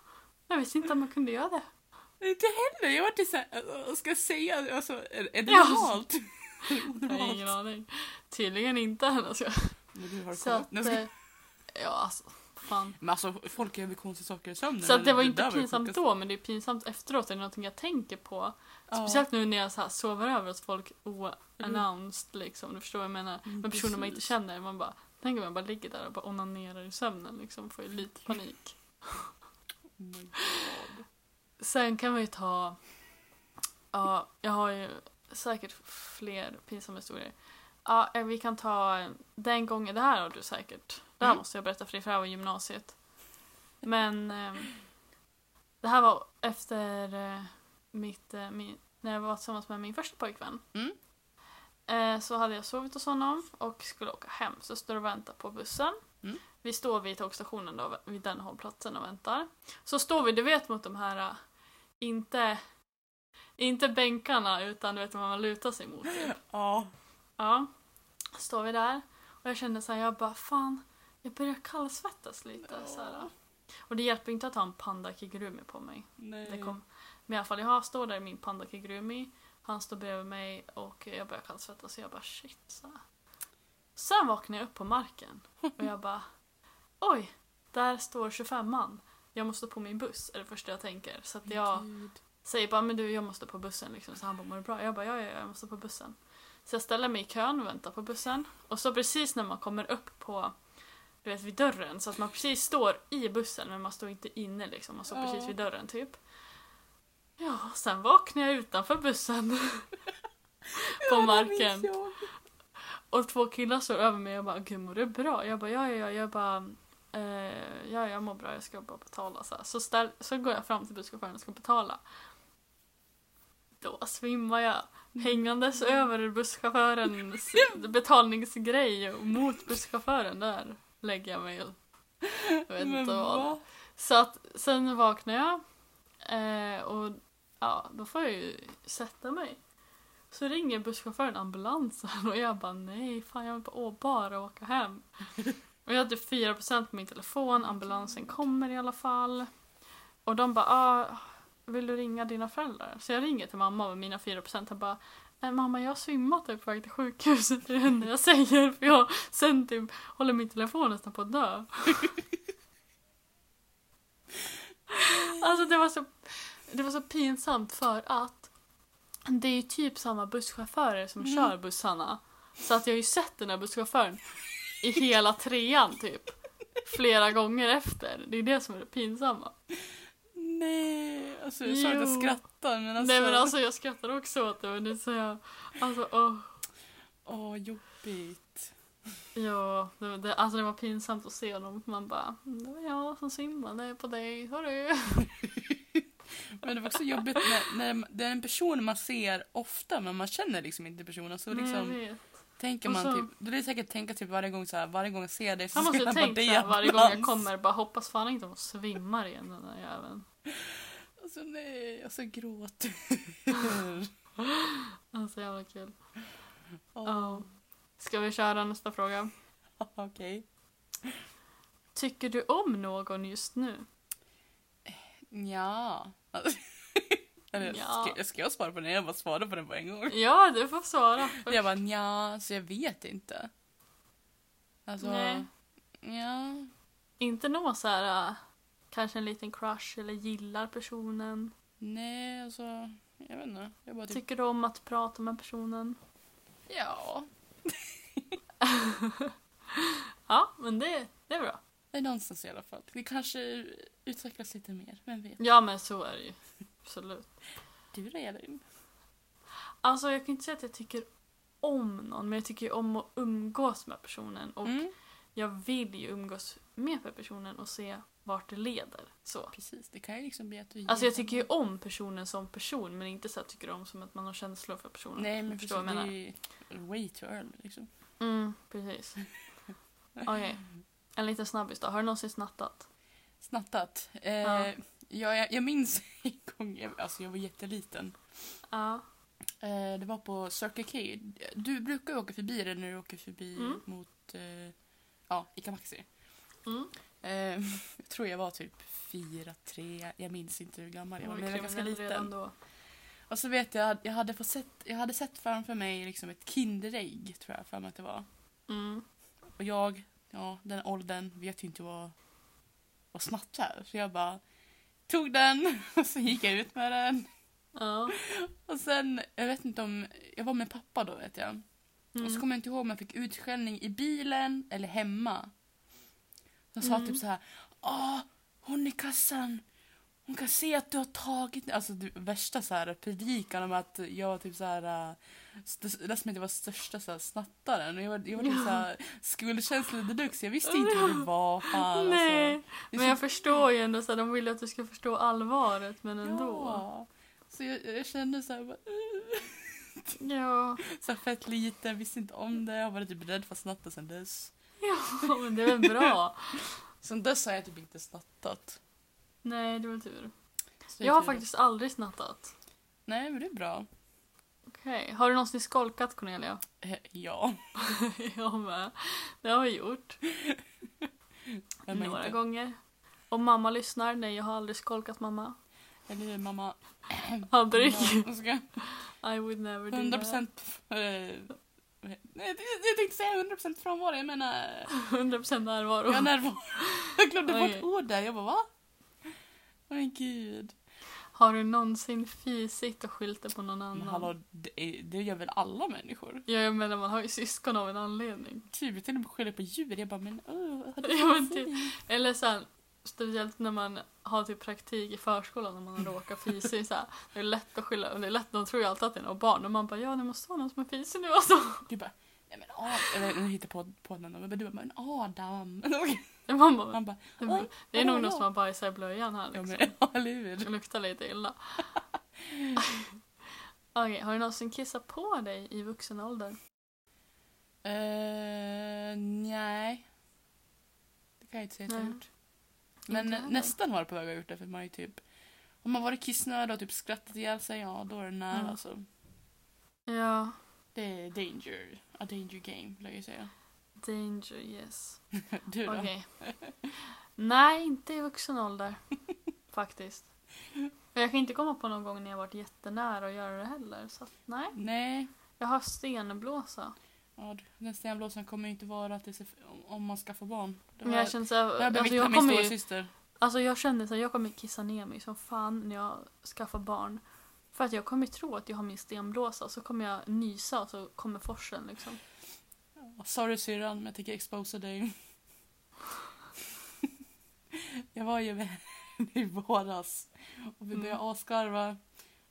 Jag visste inte att man kunde göra det. Inte heller. Jag var inte såhär, ska jag säga, alltså, är, är det Ja. normalt? Jag har ingen aning. Tydligen inte. Alltså. Men du har Så att, eh, ja alltså, fan. Men alltså folk gör väl konstiga saker i sömnen. Så det var inte det pinsamt då, men det är pinsamt efteråt. Det är någonting jag tänker på. Ja. Speciellt nu när jag så sover över hos folk oannounced liksom. Du förstår vad jag menar? Mm, Med personer man inte känner. Man bara, tänk om jag bara ligger där och bara onanerar i sömnen liksom. Får ju lite panik. Oh. Sen kan vi ju ta... Ja, jag har ju säkert fler pinsamma historier. Ja, eh, vi kan ta den gången, det här har du säkert. Det här Mm. måste jag berätta för dig för det här var gymnasiet. Men eh, det här var efter eh, mitt, eh, min, när jag var tillsammans med min första pojkvän. Mm. Eh, så hade jag sovit hos honom och skulle åka hem. Så jag står och väntar på bussen. Mm. Vi står vid tågstationen då, vid den hållplatsen och väntar. Så står vi, du vet mot de här, eh, inte, inte bänkarna utan du vet vad man lutar sig mot. Typ. Ja. Ja. Står vi där och jag kände så här, jag bara fan, jag börjar kallsvettas lite. Så här. Och det hjälper inte att ha en panda kigurumi på mig. Nej. Det kom, men i alla fall, jag står där i min panda kigurumi, han står bredvid mig och jag börjar kallsvettas så jag bara shit. Så här. Sen vaknar jag upp på marken och jag bara oj, där står 25an. Jag måste på min buss, är det första jag tänker. Så att jag Gud. säger bara, men du jag måste på bussen liksom. Så han bara, mår du bra? Jag bara, ja, ja, ja, jag måste på bussen. Så jag ställer mig i kön och väntar på bussen. Och så precis när man kommer upp på, du vet vid dörren, så att man precis står i bussen men man står inte inne liksom. Man står Ja. precis vid dörren typ. Ja, sen vaknar jag utanför bussen. på marken. Och två killar står över mig och jag bara, gud mår du bra? Jag bara, ja, ja, ja. Jag bara, eh, ja, jag mår bra, jag ska bara betala. Så, här. så, ställ, så går jag fram till busschauffören och ska betala. Då svimmar jag hängandes över busschaufförens betalningsgrej mot busschauffören där lägger jag mig och vet inte vad. va? Så att sen vaknar jag eh, och ja, då får jag ju sätta mig. Så ringer busschauffören ambulansen och jag bara nej, fan jag vill bara, bara åka hem. Och jag hade 4% på min telefon, ambulansen kommer i alla fall. Och de bara, ah, vill du ringa dina föräldrar? Så jag ringer till mamma med mina 4% och bara, nej mamma jag och är på väg till sjukhuset, det är det enda jag säger. För jag sen typ håller min telefon nästan på att dö. Alltså det var så, det var så pinsamt för att det är ju typ samma busschaufförer som Mm. kör bussarna. Så att jag har ju sett den här busschauffören i hela trean typ. Flera gånger efter. Det är det som är det pinsamma. Nej, alltså jag sa att jag Jo. skrattar men alltså... Nej men alltså jag skrattar också åt det men det är så jag, alltså åh. Åh, jobbigt. Ja, det, det, alltså det var pinsamt att se honom. Man bara, "Mm, det var jag som simmade på dig, sorry. Men det var också jobbigt när, när det är en person man ser ofta men man känner liksom inte personen så Nej, jag liksom vet. tänker Och man så- typ, då är det säkert tänka typ varje gång så här, varje gång jag ser dig så Han måste ser ju jag bara tänkt dig såhär varje gång jag ambulans. kommer, bara hoppas fan inte de svimmar igen den där jäveln. Alltså nej, alltså gråt. Alltså jävla kul. Åh, Ja. Ska vi köra nästa fråga? Okej. Tycker du om någon just nu? Ja. Eller Ja. ska, ska jag svara på den? Jag bara svara på den på en gång. Ja, du får svara. Jag bara ja, så jag vet inte. Alltså, Nej. ja. Inte någon så här, kanske en liten crush eller gillar personen. Nej, alltså, jag vet inte. Jag bara typ, Tycker du om att prata med personen? ja. Ja, men det, det är bra. Det är någonstans i alla fall. Det kanske utvecklas lite mer, vem vet. Ja, men så är det ju. Absolut. Du då Elin? Alltså, jag kan inte säga att jag tycker om någon, men jag tycker ju om att umgås med personen. Och Mm. jag vill ju umgås med personen och se vart det leder. Så. Precis, det kan ju liksom bli att du Alltså jag tycker ju om personen som person men inte så att jag tycker om som att man har känslor för personen. Nej men precis, det är ju way too early liksom. Mm, precis. Okej. En liten snabbis då. Har du någonsin snattat? Snattat. Eh, Ja. ja. jag, jag minns en gång, jag, alltså jag var jätteliten. Ja. Eh, det var på Circle K. Du brukar åka förbi det när du åker förbi Mm. mot eh, ja, Ica Maxi. Mm. Eh, jag tror jag var typ fyra, tre, jag minns inte hur gammal jag var, Oj, men jag var ganska liten. Och så vet jag, jag hade, fått sett, jag hade sett framför mig liksom ett Kinderägg, tror jag för mig att det var. Mm. Och jag, ja, den åldern, vet ju inte vad, vad snatt är. Så jag bara tog den och så gick jag ut med den. Ja. Och sen, jag vet inte om, jag var med pappa då vet jag. Och så Mm. kommer jag inte ihåg om jag fick utskällning i bilen eller hemma. De sa Mm. typ så här, Åh, hon i kassan. Hon kan se att du har tagit... Alltså det värsta så här predikan om att jag var typ så här... äh, st- Det som att jag var största så här, snattaren. Jag var, jag var typ så här skuldkänsla deluxe. Jag visste inte vad det var. Fan, Nej, Alltså. Det är men jag så- förstår ju ändå så här, de vill att du ska förstå allvaret men ändå. Ja. Så jag, jag kände så här, bara, Ja. så här fett liten, visste inte om det. Jag var typ rädd för att snatta sen dess. ja, men det är väl bra. Sen dess har jag typ inte snattat. Nej, det var tur. Så Jag har tur. faktiskt aldrig snattat. Nej, men det är bra. Okej, har du någonsin skolkat Cornelia? Eh, Ja. jag med. Det har vi gjort. Vem har Några inte? gånger. Om mamma lyssnar, nej jag har aldrig skolkat mamma. Eller hur, mamma? Aldrig. Jag ska I would never do 100 that. procent... Nej, jag, jag tänkte säga 100% frånvaro, jag menar... 100% närvaro. Jag närvaro. Jag glömde bort ord där. Jag bara va? Åh gud. Har du någonsin fisit och skyllt det på någon Men annan? hallå, det, det gör väl alla människor? Ja, jag menar man har ju syskon av en anledning. Typ, jag tänkte skylla på djur. Jag bara men åh, har du Ja, men fis? typ. Eller sen, speciellt när man har typ praktik i förskolan när man råkar fisa så här, Det är lätt att skylla, och det är lätt, de tror ju alltid att det är något barn och man bara ja det måste vara någon som är fisig nu alltså. Du bara, nej men Adam. Eller hittar på, på den. Men du bara, men Adam. Man bara, Man bara, det, Oj, det är nog någon som har bajsat i blöjan här ja liksom. men ja, eller hur? Det luktar lite illa. Okej, har du någonsin kissat på dig i vuxen ålder? Uh, nej. Det kan jag inte säga att jag har gjort. Men nästan varit på väg att gjort det för man är typ om man varit kissnödig och typ skrattat ihjäl sig, ja då är det nära Ja. alltså. Ja, Det är danger. A danger game, vill jag säga. danger yes. Du då? Okej. Nej, inte i vuxen ålder. Faktiskt. Jag kan inte komma på någon gång när jag varit jättenära att göra det heller. Så att, nej. Nej. Jag har stenblåsa. Ja, den stenblåsaren kommer ju inte vara att det ser, om- man skaffar barn. Det Men har, jag känner så här, alltså jag kommer ju, syster. alltså jag känner så här, jag kommer kissa ner mig som fan när jag skaffar barn. För att jag kommer tro att jag har min stenblåsa så kommer jag nysa och så kommer forsen liksom. Sorry syrran, men jag tänker exposa dig. jag var ju med i våras och vi Mm. började asgarva.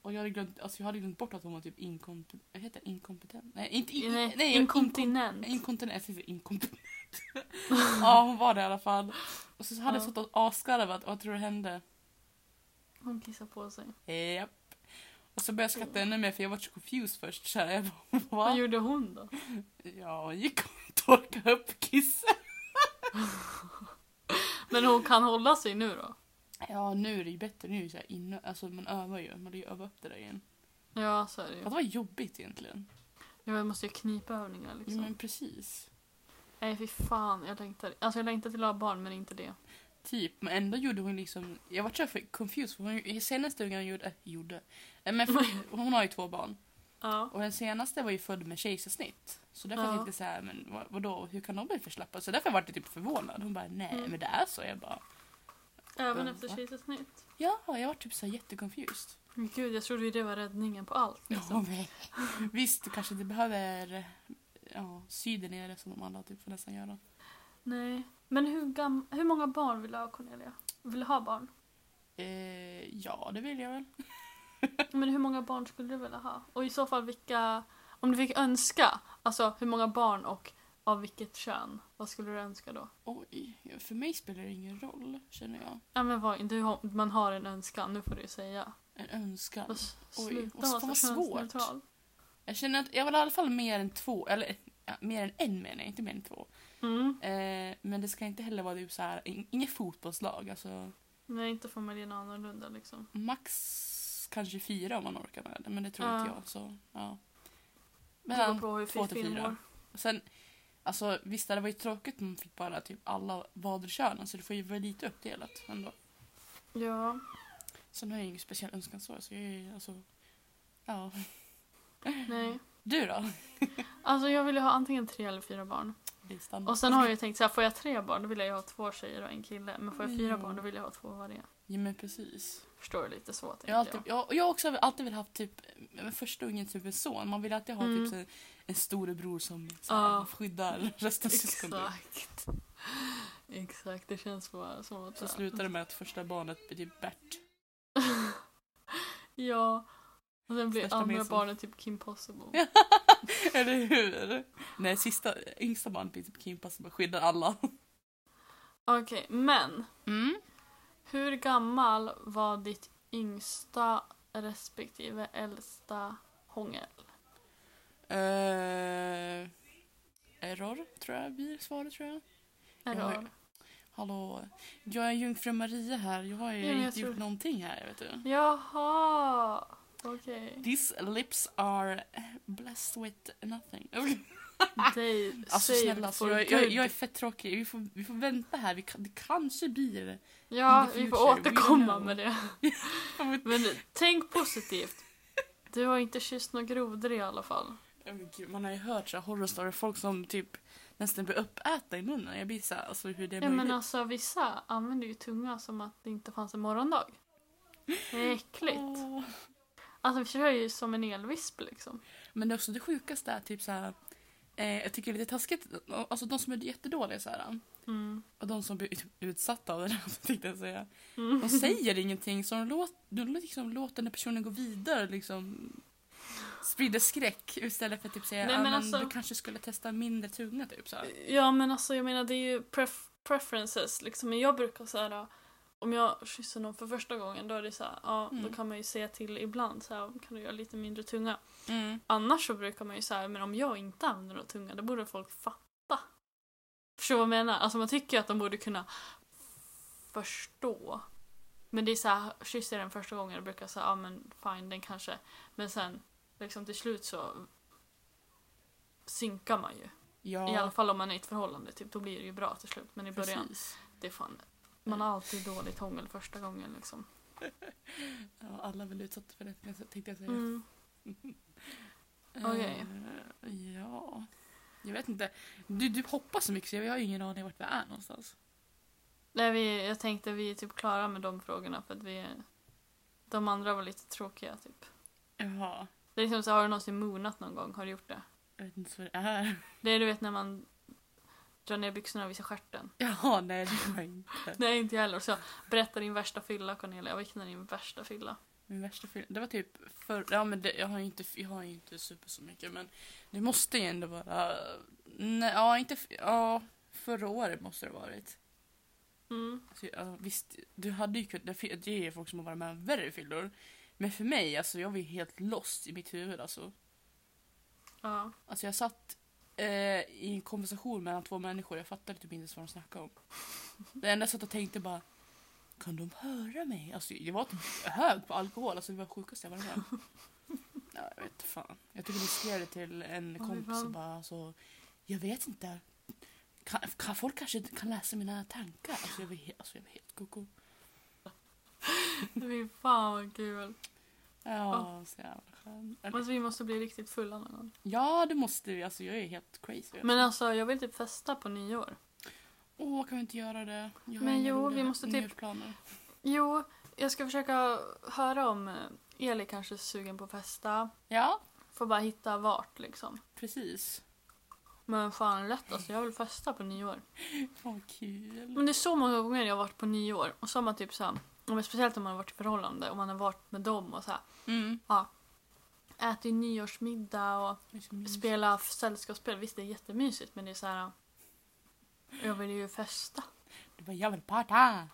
Och jag hade, glömt, alltså jag hade glömt bort att hon var typ inkompetent. Vad heter? Inkompetent? Nej, inte in, Nej, nej, inkontinent. Inkontinent. Jag inkompetent. ja, hon var det i alla fall. Och så hade jag Ja. stått och asgarvat och vad tror du hände? Hon kissar på sig. Japp. Och så började jag skratta ännu mer för jag var så confused först. Så här, jag bara, Vad va? gjorde hon då? Ja, hon gick och torkade upp kisset. Men hon kan hålla sig nu då? Ja, nu är det ju bättre. Nu är det så här inne, alltså man övar ju. Man vill ju upp det där igen. Ja, så är det ju. Fast det var jobbigt egentligen. Ja, Jag måste ju knipa övningar liksom. men precis. Nej fy fan, jag längtar. Alltså jag längtar till att ha barn men inte det. Typ, men ändå gjorde hon liksom... Jag var så för confused för hon, senaste ungen hon gjorde... Äh, gjorde. Äh, Men för, hon har ju två barn. Ja. Och den senaste var ju född med kejsarsnitt. Så därför Ja. tänkte jag så här, men vad, vadå, hur kan de bli försläppta? Så därför var jag typ förvånad. Hon bara, nej Mm. men det är så. Jag bara, Även Ja, efter kejsarsnitt. ja, jag var typ så här jätteconfused. Men Gud, jag trodde ju det var räddningen på allt. Ja, Liksom. men, visst, du kanske inte behöver ja, sy det nere som de andra typ får nästan göra. Nej. Men hur, gam- hur många barn vill du ha Cornelia? Vill du ha barn? Eh, ja, det vill jag väl. Men hur många barn skulle du vilja ha? Och i så fall vilka... Om du fick önska, alltså hur många barn och av vilket kön? Vad skulle du önska då? Oj, för mig spelar det ingen roll, känner jag. Ja men vad, du har, man har en önskan, nu får du ju säga. En önskan. Och s- Oj, Sluta vara så vad svårt. könsneutral. Jag känner att jag vill i alla fall mer än två, eller ja, mer än en menar jag, inte mer än två. Mm. Eh, men det ska inte heller vara typ så här, in- inget fotbollslag. Alltså Nej, inte familjen annorlunda liksom. max kanske fyra om man orkar med det, men det tror Ja. inte jag. Så, ja. Det beror Mellan på hur två till fyra. Sen, alltså visst det hade varit tråkigt om man fick bara typ alla vaderkönen så det får ju vara lite uppdelat ändå. Ja. Sen har jag ingen speciell önskan så, så jag är alltså, ja. Nej. Du då? Alltså jag vill ju ha antingen tre eller fyra barn. Standard. Och sen har jag ju tänkt så här, får jag tre barn då vill jag ju ha två tjejer och en kille. Men får jag fyra Ja. barn då vill jag ha två varje. Ja men precis. Förstår du lite så tänker Jag alltid, jag. jag, har också alltid velat ha typ, första ungen typ en son. Man vill alltid ha Mm. typ så, en storebror som så Ja. skyddar resten av syskonen. Exakt. Exakt, det känns bara som att... Så slutar det med att första barnet blir typ Bert. ja. Och sen blir Största andra minst- barnet typ Kim Possible. Eller hur? Nej, sista, yngsta barnet blir typ Kim Possible, skyddar alla. Okej, men. Mm. Hur gammal var ditt yngsta respektive äldsta hångel? Eh, error, tror jag blir svaret tror jag. Error. Ja, Hallå, jag är jungfru Maria här. Jag har ju Ja, jag inte tror- gjort någonting här, vet du. Jaha! Okej. These lips are blessed with nothing. Alltså snälla, for så jag, jag, jag är fett tråkig. Vi får, vi får vänta här. Vi kan, det kanske blir... Ja, vi får återkomma med det. Men tänk positivt. Du har inte kysst några grodor i alla fall. gud, man har ju hört så horror story, folk som typ nästan blir uppätna i munnen. Jag blir så här, alltså hur det är Ja, möjligt. men alltså vissa använder ju tunga som att det inte fanns en morgondag. Det är äckligt. Åh. Alltså vi kör ju som en elvisp liksom. Men det är också det sjukaste är typ så här. Eh, jag tycker det är lite taskigt, alltså de som är jättedåliga så här. Mm. Och de som blir ut- utsatta av det här, tänkte jag säga. Mm. De säger ingenting så de, låt, de liksom låter den här personen gå vidare liksom sprider skräck istället för att typ säga Nej, att men men alltså- du kanske skulle testa mindre tunga typ så här. Ja men alltså jag menar det är ju pref- preferences liksom. Men jag brukar säga om jag kysser någon för första gången då är det så här, ja då Mm. kan man ju säga till ibland så här, kan du göra lite mindre tunga. Mm. Annars så brukar man ju säga, men om jag inte använder någon tunga då borde folk fatta. Förstår du vad jag menar? Alltså man tycker att de borde kunna förstå. Men det är så här, kysser den första gången då brukar jag säga, ja men fine den kanske. Men sen liksom till slut så synkar man ju. Ja, I alla fall om man är i ett förhållande, typ, då blir det ju bra till slut. Men i början, precis. det är fan... Man har alltid dåligt hångel första gången liksom. Ja, alla är väl utsatta för det tänkte jag säga. Mm. okej. Eh, ja. Jag vet inte. Du, du hoppar så mycket så jag har ju ingen aning vart vi är någonstans. Nej, vi, jag tänkte vi är typ klara med de frågorna för att vi. De andra var lite tråkiga typ. Jaha. Det är liksom så, har du någonsin moonat någon gång? Har du gjort det? Jag vet inte vad det är. Det är du vet när man drar ner byxorna och visar stjärten. Jaha, nej det var inte. Nej, inte jag heller. Så berätta din värsta fylla Cornelia. Vilken är din värsta fylla? Min värsta film, det var typ för, ja men det, jag har ju inte, jag har inte super så mycket men det måste ju ändå vara, nej, ja inte, ja förra året måste det varit. Mm. Alltså, ja, visst, du hade ju kunnat, det är ju folk som har varit med om värre fyllor. Men för mig, alltså jag var ju helt lost i mitt huvud alltså. Ja. Alltså jag satt eh, i en konversation mellan två människor, jag fattade typ inte ens vad de snackade om. Det enda jag satt och tänkte bara, kan de höra mig? Alltså jag var typ hög på alkohol, alltså det var sjukaste jag varit med. Ja, jag vet fan. Jag typ skrev det till en Oj, kompis och bara alltså, jag vet inte. Kan, kan folk kanske kan läsa mina tankar? Alltså jag var helt, alltså, jag var helt koko. Fy fan vad kul. Ja, så jävla Eller- Alltså vi måste bli riktigt fulla någon gång. Ja, det måste vi. Alltså jag är helt crazy. Men alltså jag vill typ festa på nyår. Åh, kan vi inte göra det? Jag Men jo, vi måste typ-. Jo, jag ska försöka höra om eh, Eli kanske är sugen på att festa. Ja, Får bara hitta vart liksom. precis. Men fan lätt alltså, jag vill festa på nyår. Fan vad kul. Men det är så många gånger jag har varit på nyår och så har man typ så här, men speciellt om man har varit i förhållande och man har varit med dem och så här, Mm. Ätit nyårsmiddag och Det är så mysigt. spela sällskapsspel. Visst det är jättemysigt men det är så här. Jag vill ju festa. Du bara, jag vill parta.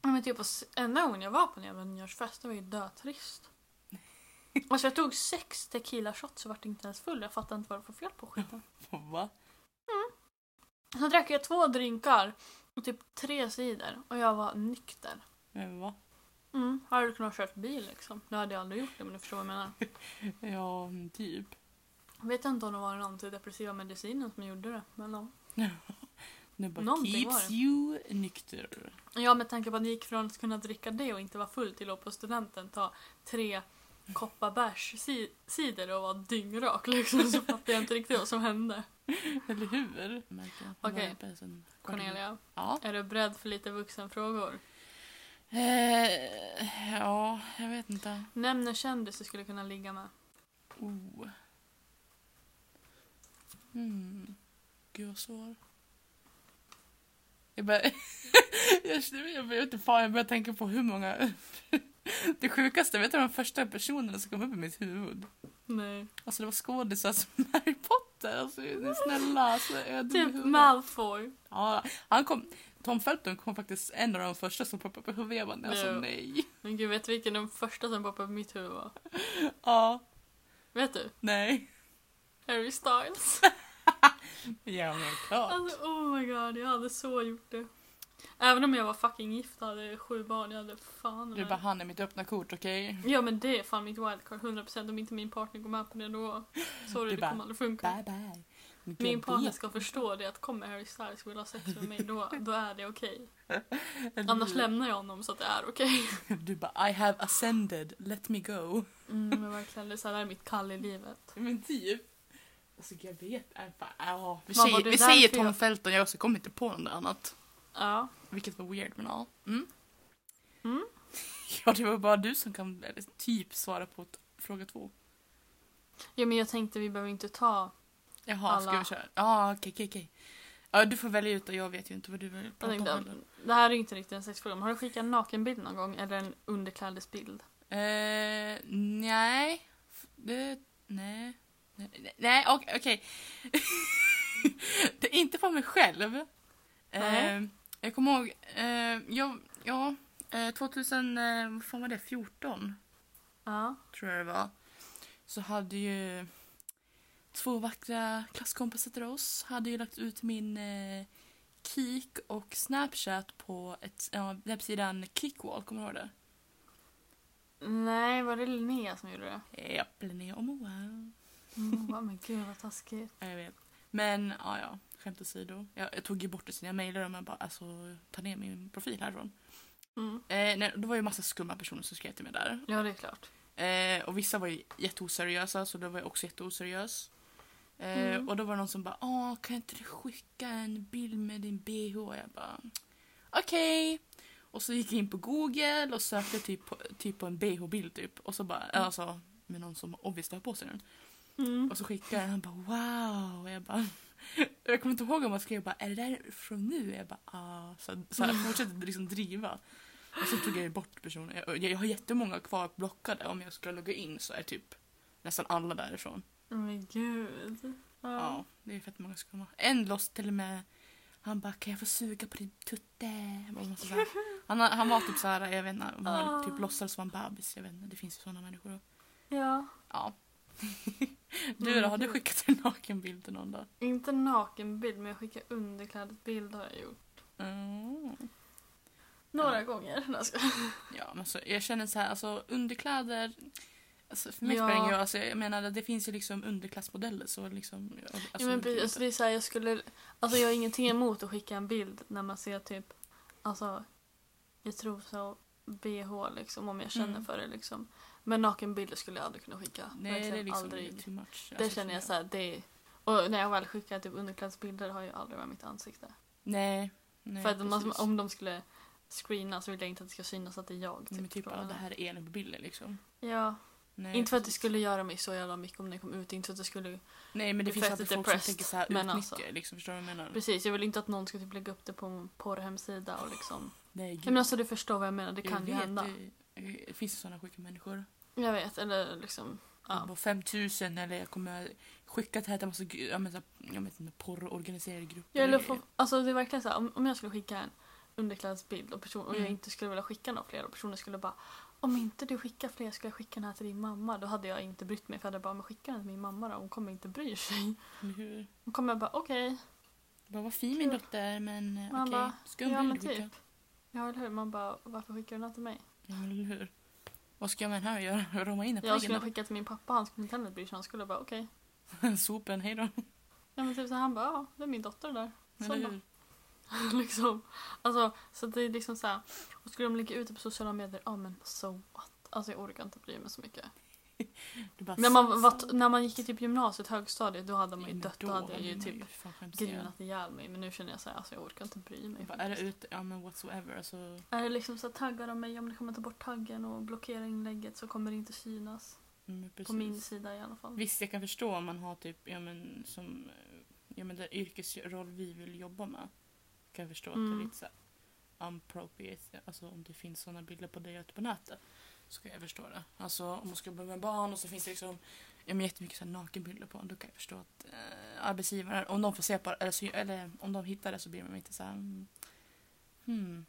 Ja, Men typ enda gången jag var på en jävla nyårsfest det var ju dötrist. Alltså jag tog sex tequila shots och vart inte ens full. Jag fattar inte vad det var för fel på skiten. Va? Så drack jag två drinkar och typ tre cider och jag var nykter. Men va? Mm, hade kunnat kört bil liksom. Nu hade jag aldrig gjort det men du förstår vad jag menar. Ja, typ. Jag vet inte om det var den antidepressiva medicinen som gjorde det. Men ja. Nu bara, Någonting keeps det. you nykter. Ja med tanke på att ni gick från att kunna dricka det och inte vara full till att på studenten ta tre koppar bärs ci- cider och vara dyngrak liksom så fattar jag inte riktigt vad som hände. Eller hur? Okej. sen- Cornelia, Ja. är du beredd för lite vuxenfrågor? Eh, ja, jag vet inte. Nämn en kändis du skulle kunna ligga med. Oh. Hmm. Gud vad svår. Jag börjar... jag, jag vet inte fan, jag börjar tänka på hur många... det sjukaste, vet du de första personerna som kom upp i mitt huvud? Nej. Alltså det var skådisar som Harry Potter, alltså snälla. Alltså, jag Typ. Malfoy. Ja, han kom... Tom Felton kom faktiskt en av de första som poppade upp i huvudet. Jag bara, nej, alltså nej. Men gud, vet du vilken den första som poppade upp i mitt huvud var? Ja, Vet du? nej. Harry Styles. Ja, men klart. Alltså oh my god, jag hade så gjort det. Även om jag var fucking gift och hade sju barn, jag hade fan Du bara, han är mitt öppna kort, okej? Ja men det är fan mitt wildcard, 100% om inte min partner går med på det då. Sorry, Du det bara, kommer aldrig funka. Bye bye. Min partner ska förstå det att kommer Harry Styles vill ha sex med mig då, då är det okej. Eller Annars lämnar jag honom så att det är okej. Du bara I have ascended, let me go. Mm, men verkligen, det är så här, det är mitt kall i livet. Men typ. Alltså jag vet, jag bara, ja. Vi Mamma, säger, är vi säger Tom jag- Felton, jag också kommer inte på något annat. Ja. Vilket var weird men ja. Mm. Mm. Ja det var bara du som kan eller, typ svara på fråga två. ja, men jag tänkte vi behöver inte ta... Jaha, ska Alla. vi köra? Ja okej okej okej. Ja du får välja ut och jag vet ju inte vad du vill prata om heller. det här är inte riktigt en sexfråga, men har du skickat en nakenbild någon gång eller en underklädesbild? Eh, nej. Det, nej. Nej, Nej, okej. okej. det är inte på mig själv. Eh, jag kommer ihåg, eh, jag, ja, eh, 2000, eh, vad fan var det, 14 Ja. tror jag det var. Så hade ju två vackra klasskompisar till oss hade ju lagt ut min eh, Kik och Snapchat på ett, ja, webbsidan Kickwall, kommer du ihåg det? Nej, var det Linnea som gjorde det? Japp, Linnea och Moa. Mm, va, men gud vad taskigt. Ja, jag vet. Men ja, ja, skämt åsido. Jag, jag tog ju bort det sen jag mejlade dem och bara alltså ta ner min profil härifrån. Mm. Eh, nej, det var ju massa skumma personer som skrev till mig där. Ja, det är klart. Eh, och vissa var ju jätteoseriösa så då var jag också jätteoseriös. Eh, Mm. Och då var det någon som bara Åh, kan inte du skicka en bild med din bh? Och jag bara okej. Och så gick jag in på google och sökte typ på, typ på en bh-bild typ. Och så bara, Mm. alltså med någon som obviously har på sig den. Mm. Och så skickade jag han bara wow. Och jag bara jag kommer inte ihåg om jag skrev bara är det där från nu? Jag bara ah. Så, så jag fortsatte liksom driva. Och så tog jag bort personen. Jag, jag har jättemånga kvar blockade. Om jag ska logga in så är typ nästan alla därifrån. Men gud. Ja, Ja. det är fett många skumma. En loss till och med. Han bara kan jag få suga på din tutte? Och massa så här. Han, han var typ så här, jag vet inte, han var typ låtsades vara en bebis. Jag vet inte, det finns ju sådana människor. ja. Ja. Du då, har du skickat en nakenbild till någon då? Inte nakenbild, men jag skickar underklädesbild har jag gjort. Mm. Några Ja. gånger. Jag ska- Ja, men så, jag känner så här, alltså underkläder. Alltså, för mig Ja. spelar det. Alltså, jag menar, det finns ju liksom underklassmodeller. Så liksom, alltså, ja, men precis, alltså, det är så här, jag skulle... Alltså jag har ingenting emot att skicka en bild när man ser typ... Alltså, jag tror så bh liksom, om jag känner Mm. för det liksom. Men nakenbilder skulle jag aldrig kunna skicka. Nej, det är Verkligen liksom aldrig. too much. Det Alltså, känner jag så här, det Och när jag väl skickar typ underklädesbilder har jag aldrig varit mitt ansikte. Nej. nej för att om, precis. om de skulle screena så vill jag inte att det ska synas att det är jag. Men typ, förstår ja, det här är Elin på bilden liksom. Ja, Nej, inte för att det skulle göra mig så jävla mycket om det kom ut. Inte för att det skulle... Nej men det finns alltid folk som tänker så här men utnyttjar alltså. liksom, förstår du vad jag menar? Precis, jag vill inte att någon ska typ lägga upp det på en porrhemsida och liksom... Nej gud. Men alltså du förstår vad jag menar, det jag kan ju vet, hända. Det, det finns sådana sjuka människor. Jag vet, eller liksom... Ja. På 5000 eller jag kommer skicka här till en massa gru- ja, men, så här, jag vet inte, porrorganiserade grupper. Jag eller grejer. alltså det är verkligen så här, om, om jag skulle skicka en underklädesbild och, person, och jag Mm. inte skulle vilja skicka några fler och personen skulle bara om inte du skickar fler skulle jag skicka den här till din mamma. Då hade jag inte brytt mig för jag hade bara men skicka den till min mamma då. Hon kommer inte bry sig. Hur? Hon kommer bara okej. Bara, vad fin min dotter men eh, okej. Skum ja men typ. Ja eller hur. Man bara varför skickar du den här till mig? Ja, eller hur? Vad ska jag med den här göra? Roma in den Jag skulle skicka till min pappa, han skulle inte heller bry sig. Han skulle bara okej. eller? Sopen, hej då. Ja men typ så han bara ja det är min dotter där. Så Eller hur? liksom. Alltså så det är liksom så här. Och skulle de lägga ut det på sociala medier, ja men so what? Alltså jag orkar inte bry mig så mycket. Bara, När man, var, när man gick i typ gymnasiet, högstadiet, då hade man ju dött. Då då hade jag ju typ grinat ihjäl mig. Men nu känner jag så här, alltså jag orkar inte bry mig. Bara, Är det ute? Ja men whatsoever. Alltså, Är det liksom så här, taggar de mig, om de kommer ta bort taggen och blockera inlägget så kommer det inte synas. mm. På min sida i alla fall. Visst, jag kan förstå om man har typ, ja men som, ja men den yrkesroll vi vill jobba med. Kan jag förstå att det Mm. är lite så här appropriate, alltså om det finns sådana bilder på dig ute på nätet. Så kan jag förstå det. Alltså om man ska jobba med barn och så finns det liksom ja, men jättemycket så här nakenbilder på då kan jag förstå att eh, arbetsgivaren, om de får se på eller, så, eller om de hittar det så blir de inte så här mm, hmm.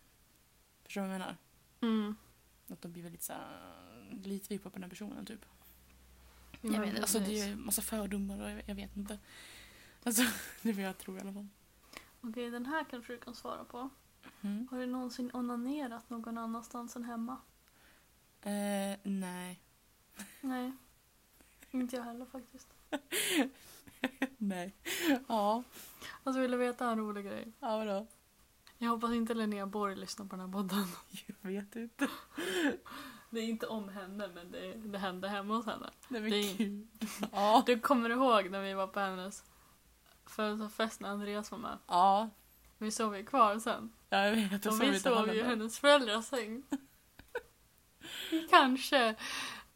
Förstår du vad jag menar? Mm. Att de blir väldigt så här, litar vi på den här personen typ. Ja, Jag vet, alltså det är massa fördomar och jag, jag vet inte. Alltså, det är vad jag tror i alla fall. Okej, den här kanske du kan svara på. Mm. Har du någonsin onanerat någon annanstans än hemma? Eh, nej. Nej. Inte jag heller faktiskt. Nej. Ja. Alltså vill du veta en rolig grej? Ja, vadå? Jag hoppas inte Linnea Borg lyssnar på den här podden. Jag vet inte. Det är inte om henne men det, det hände hemma hos henne. Nej men Det är- gud. Ja. Du kommer ihåg när vi var på hennes födelsedagsfest när Andreas var med? Ja. Vi sov ju kvar sen. Ja, jag vet. Och såg vi sov ju i hennes föräldrars säng. Vi kanske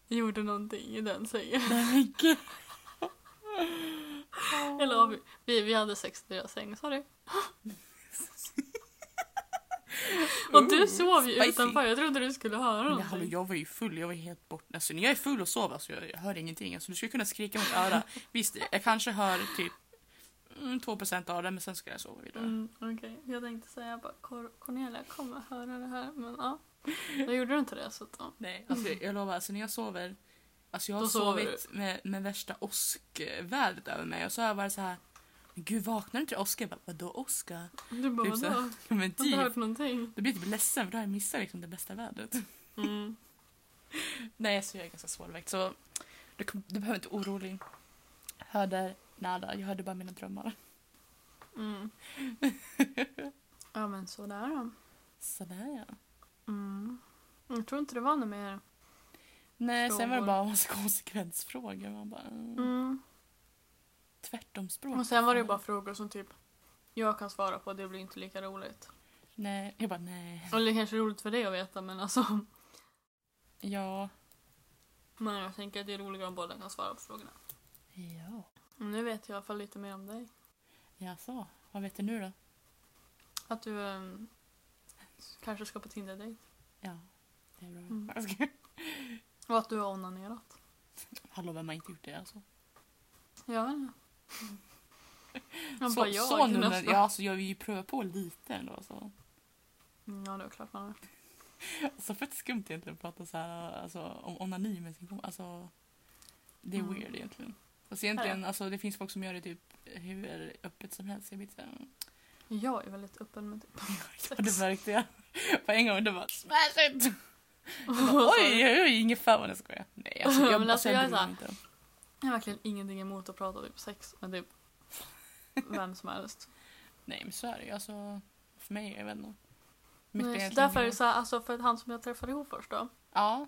gjorde någonting i den sängen. Nej men. Eller vi, vi, vi hade sex i deras säng, sorry. Och du Ooh, sov ju spicy. utanför, jag trodde du skulle höra Men hallå, någonting. jag var ju full, jag var helt bort. Alltså när jag är full och sover så jag, jag hör ingenting. Alltså, du skulle kunna skrika mitt öra. Visst, jag kanske hör typ mm, 2% av det men sen ska jag sova vidare. Mm, Okej, jag tänkte säga bara Cor- Cornelia kommer höra det här, men ja. Då gjorde du inte det så ja. Nej, alltså jag, lovar, alltså när jag sover Alltså jag har Då sovit med, med värsta åskvädret över mig och så har jag varit så här Men gud vaknar inte åska? Jag bara, vadå åska? Du bara Typ vadå? Men Har inte typ, hört någonting? då blir jag typ ledsen för då har jag missat liksom det bästa vädret. Mm. Nej, så jag är ganska svårväckt så du, du behöver inte vara orolig. Hörde nada, jag hörde bara mina drömmar. Mm. Ja men sådär då. Sådär ja. Mm. Jag tror inte det var något mer. Nej, sen var det Frågor. bara en massa konsekvensfrågor. Man bara, mm. Mm. Tvärtomspråk. Och sen var det ju bara frågor som typ jag kan svara på, det blir inte lika roligt. Nej, jag bara nej. Eller det kanske är roligt för dig att veta men alltså. Ja. Men jag tänker att det är roligare om båda kan svara på frågorna. Ja. Och Nu vet jag i alla fall lite mer om dig. Jaså, vad vet du nu då? Att du ehm, kanske ska på Tinder-dejt. Ja, det är bra. Mm. Och att du har onanerat. Hallå, vem har inte gjort det alltså? Jag vet inte. Jag så, bara jag så nu, när, ja, alltså, jag vill ju pröva på lite ändå. Så. Mm, Ja, det är klart man har. Alltså, fett skumt egentligen att prata så här, alltså, om onani med sin kompis. Alltså, det är Mm. weird egentligen. Fast egentligen, alltså, det finns folk som gör det typ hur öppet som helst. Jag blir Jag är väldigt öppen med typ ja, det märkte jag. På en gång, det bara smash it! Och Oj, oj, oj, inget fan vad jag skojar. Nej, alltså, jag, Men alltså, jag, jag är inte. Jag har verkligen ingenting emot att prata typ sex med typ vem som helst. Nej, men så är det ju. Alltså, för mig, jag vet inte. Nej, så därför är det mer- så här, alltså för att han som jag träffade ihop först då. Ja,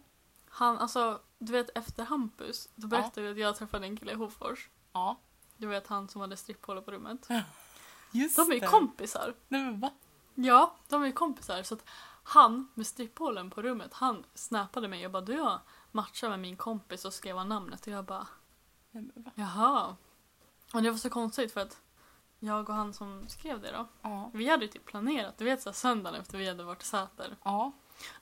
Han, alltså, du vet efter Hampus, då berättade vi att jag träffade en kille i Hofors. ja. Du vet han som hade stripphålor på rummet. Just De är ju det. kompisar. Nej men va? Ja, de är ju kompisar. Så att han med stripphålen på rummet, han snappade mig och bara du har matchat med min kompis och skrev namnet och jag bara Nej, men va? jaha. Och det var så konstigt för att jag och han som skrev det då, Ja. vi hade ju typ planerat, du vet så här, söndagen efter vi hade varit i Säter, Ja.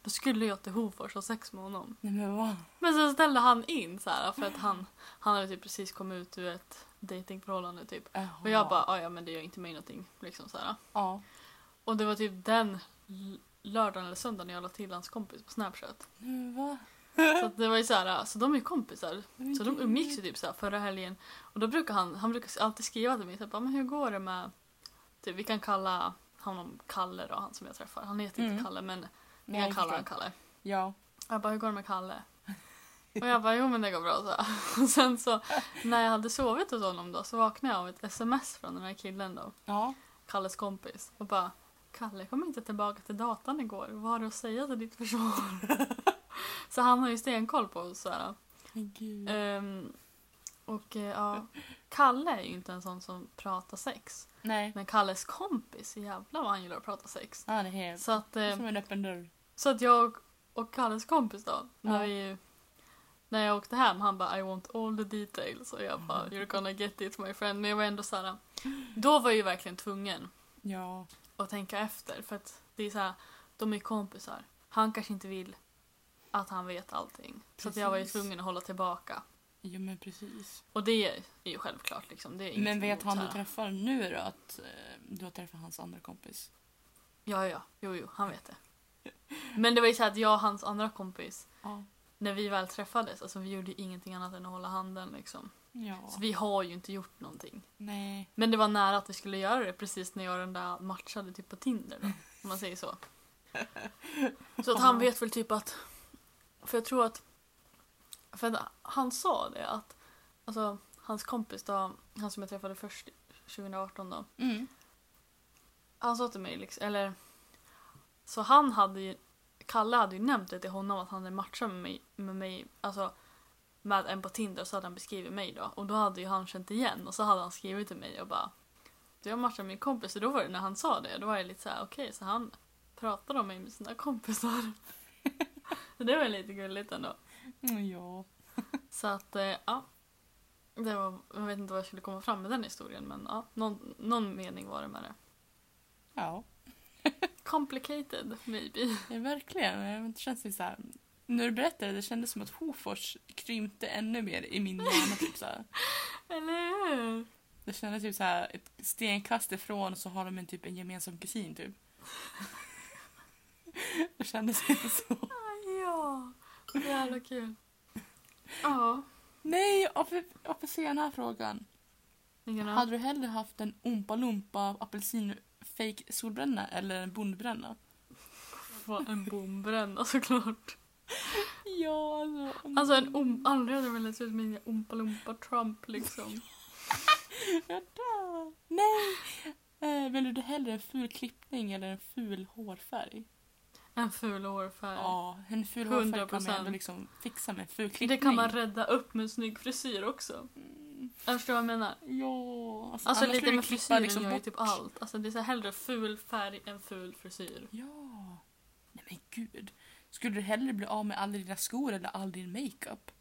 Då skulle jag till Hofors och sex med honom. Nej men va? Men sen ställde han in så här för att han, han hade typ precis kommit ut ur ett datingförhållande typ. Jaha. Och jag bara, "Ah, ja men det gör inte mig någonting. Liksom så här. Ja. Och det var typ den lördagen eller söndagen jag la till hans kompis på Snapchat. Nej men va? Så att det var ju så här, så de är kompisar. Så de umgicks ju typ så här förra helgen. Och då brukar han, han brukar alltid skriva till mig bara, men hur går det med, typ, vi kan kalla honom Kalle då, han som jag träffar. Han heter inte Mm. Kalle men kan jag kalla honom. Kalle. Ja. Jag bara, hur går det med Kalle? Och jag bara, jo men det går bra så. Och sen så, när jag hade sovit hos honom då så vaknade jag av ett sms från den här killen då. Ja. Kalles kompis. Och bara, Kalle kom inte tillbaka till datan igår. Vad har du att säga till ditt försvar? så han har ju stenkoll på oss. Så här. Men gud. Ehm, och eh, ja, Kalle är ju inte en sån som pratar sex. Nej. Men Kalles kompis, jävlar vad han gillar att prata sex. Han är helt... Så att, eh, Som en öppen dörr. Så att jag och Kalles kompis då, när, vi, när jag åkte hem, han bara I want all the details. Och jag bara you're gonna get it my friend. Men jag var ändå så här, då var jag ju verkligen tvungen Ja. att tänka efter. För att det är så här, de är kompisar. Han kanske inte vill att han vet allting. Så att jag var ju Precis. tvungen att hålla tillbaka. Jo men precis. Och det är ju självklart liksom. Det är Men vet han så du träffar nu då att eh, du har träffat hans andra kompis? Ja, ja. Jo, jo. Han vet det. Men det var ju så att jag och hans andra kompis, Ja. när vi väl träffades, alltså vi gjorde ju ingenting annat än att hålla handen liksom. Ja. Så vi har ju inte gjort någonting. Nej. Men det var nära att vi skulle göra det precis när jag och den där matchade typ på Tinder då, om man säger så. Så att han vet väl typ att... För jag tror att... För att han sa det att... Alltså, hans kompis då, han som jag träffade först 2018 då. Mm. Han sa till mig liksom, eller så han hade ju, Kalle hade ju nämnt det till honom att han hade matchat med mig, med mig alltså med en på Tinder så hade han beskrivit mig då och då hade ju han känt igen och så hade han skrivit till mig och bara du har matchat med min kompis och då var det när han sa det då var jag lite så här: okej så han pratar om mig med sina kompisar. så det var lite gulligt ändå. Mm, ja. Så att eh, ja. Det var, jag vet inte vad jag skulle komma fram med den historien men ja, någon, någon mening var det med det. Ja, Complicated maybe. ja verkligen. Det känns ju så här. När du berättade det kändes som att Hofors krympte ännu mer i min hjärna. Typ så här. Eller hur? Det kändes typ så här ett stenkast ifrån så har de en typ en gemensam kusin typ. Det kändes inte så. Ja, jävla kul. Ja. Nej, och för, och för se den här frågan. Vilken Hade du hellre haft en Oompa Loompa apelsin fake solbränna eller en bondbränna? En bombränna såklart. Ja, alltså. Alltså en om, aldrig hade jag velat se ut som en Oompa Loompa Trump liksom. Jag dör. Nej! Eh, vill du hellre en ful klippning eller en ful hårfärg? En ful hårfärg. Ja, en ful hårfärg kan man 100%. ändå liksom fixa med en ful klippning. Det kan man rädda upp med en snygg frisyr också. Mm, Jag förstår vad jag menar. Ja, Alltså annars lite med frisyren liksom gör ju typ allt. Alltså det är så här hellre ful färg än ful frisyr. Ja. Nej men gud. Skulle du hellre bli av med alla dina skor eller all din makeup?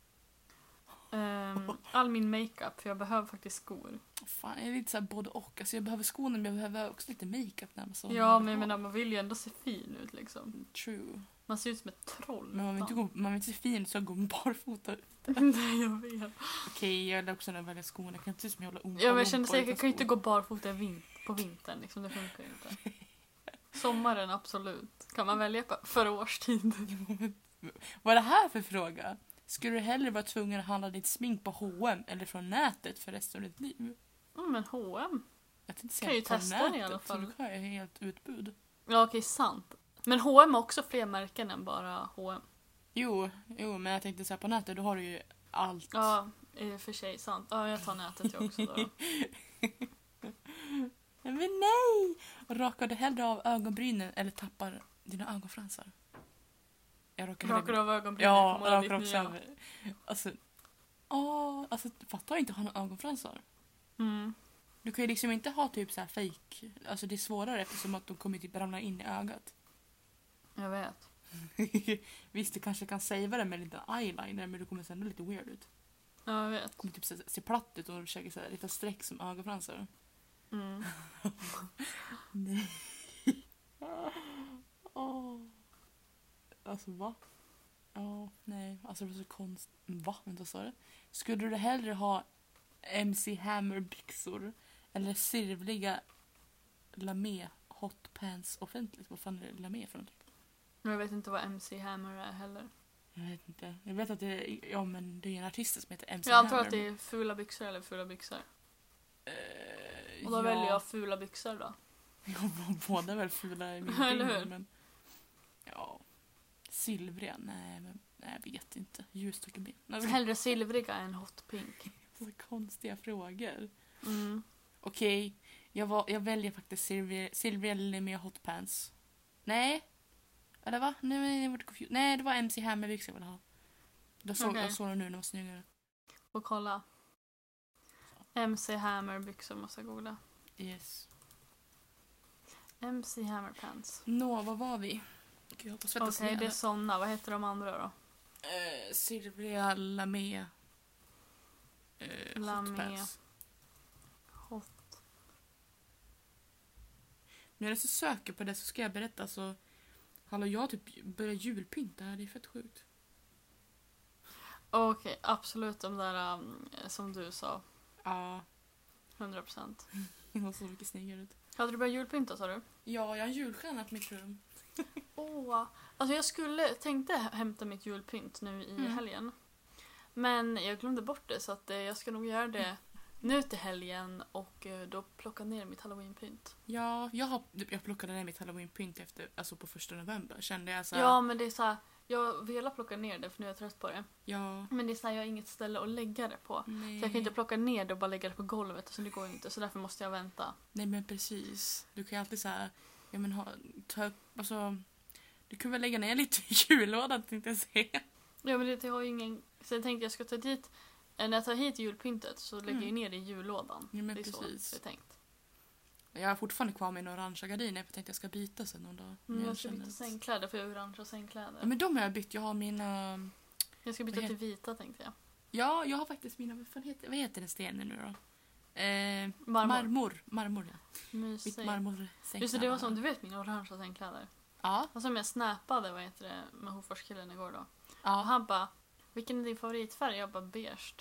Ehm, all min makeup, för jag behöver faktiskt skor. Fan, jag är lite såhär både och. Alltså jag behöver skorna men jag behöver också lite makeup när man så. Ja, men jag menar man vill ju ändå se fin ut liksom. True. Man ser ut som ett troll. Men man vill inte, gå, man vill inte se fin ut så jag går barfota. Nej, jag vet. Okej, jag vill också när jag väljer skorna. Jag kan inte se ut som jag håller Ja, men jag känner säkert, jag kan ju inte gå barfota vin- på vintern liksom. Det funkar ju inte. Sommaren, absolut. Kan man välja för årstid? Vad är det här för fråga? Skulle du hellre vara tvungen att handla ditt smink på H&M eller från nätet för resten av ditt liv? Mm, men H&M. Jag tänkte Kan ju säga testa det i nätet, alla så fall. då har jag helt utbud. Ja, okej, sant. Men H&M har också fler märken än bara H&M. Jo, jo, men jag tänkte säga på nätet, då har du ju allt. Ja, i och för sig sant. Ja, jag tar nätet jag också då. Men nej! Rakar du hellre av ögonbrynen eller tappar dina ögonfransar? Jag rakar hellre- Rakar av ögonbrynen Ja, måla rakar också över. Alltså, åh, alltså fattar jag inte att ha några ögonfransar. Mm. Du kan ju liksom inte ha typ så här fake. Alltså det är svårare eftersom att de kommer typ ramla in i ögat. Jag vet. Visst, du kanske kan savea det med en liten eyeliner men du kommer se ändå lite weird ut. Ja, jag vet. Du kommer typ se, se platt ut och försöka så här, lite streck som ögonfransar. Mm. Nej. Åh. Alltså va? Ja, nej. Alltså det var så konstigt. Va? Vänta, sa du? Skulle du hellre ha MC Hammer byxor eller sirvliga Lamé hot pants offentligt? Vad fan är Lamé för något? Jag vet inte vad MC Hammer är heller. Jag vet inte. Jag vet att det är, ja, men det är en artist som heter MC Jag antar Hammer. att det är fula byxor eller fula byxor. Eh, Och då ja. väljer jag fula byxor då. Ja, båda är väl fula i min Eller hur? men... Ja. Silvriga? Nej, men nej, jag vet inte. Ljust och bin. Alltså, Hellre silvriga än hot pink. så konstiga frågor. Mm. Okej, jag, var, jag väljer faktiskt silvriga, silvriga Lemmy hot pants. Nej. Eller va? Nej, men jag confused. Nej, det var MC Hammer-byxor jag ville ha. Jag såg, Okej. jag såg dem nu, de var snyggare. Och kolla. MC Hammer byxor måste jag googla. Yes. MC Hammer pants. Nå, vad var vi? Okej, svettas det är såna. Vad heter de andra då? Eh, silvriga Lamé. Eh, Lamé. hot. Hot. När jag så söker på det så ska jag berätta så Hallå jag har typ börjat julpynta, det är fett sjukt. Okej, absolut de där um, som du sa. Ja, 100%. det var så mycket snyggare ut. Hade du börjat julpynta sa du? Ja, jag har en julstjärna på mitt rum. Åh, alltså jag skulle, tänkte hämta mitt julpynt nu i Mm. helgen. Men jag glömde bort det så att eh, jag ska nog göra det nu till helgen och eh, då plocka ner mitt halloweenpynt. Ja, jag, har, jag plockade ner mitt halloweenpynt efter, alltså på första november. Kände jag så här, Ja men det är så här, Jag velat plocka ner det för nu är jag trött på det. Ja. Men det är så här, jag har inget ställe att lägga det på. Nej. Så jag kan inte plocka ner det och bara lägga det på golvet. Så det går ju inte. Så därför måste jag vänta. Nej men precis. Du kan ju alltid säga, ja men ha, ta upp, alltså. Du kan väl lägga ner lite i jullådan tänkte jag säga. Ja men det, jag har ju ingen... Så jag tänkte jag ska ta dit... När jag tar hit julpyntet så lägger jag Mm. ner det i jullådan. Ja, men det är så precis. det är tänkt. Jag har fortfarande kvar mina orangea gardiner för jag tänkte jag ska byta sen någon dag. Mm, jag ska byta sängkläder för jag har orangea sängkläder. Ja men de har jag bytt. Jag har mina... Jag ska byta till vita tänkte jag. Ja, jag har faktiskt mina... Vad, heter, vad heter den stenen nu då? Eh, Marmor. marmor. Marmor, ja. Mitt Mysigt. marmor Just det, det var som du vet mina orangea sängkläder. Ja. Och som jag snappade vad heter det, med Hoforskillen igår då. Och Ja. han bara, vilken är din favoritfärg? Jag bara beige.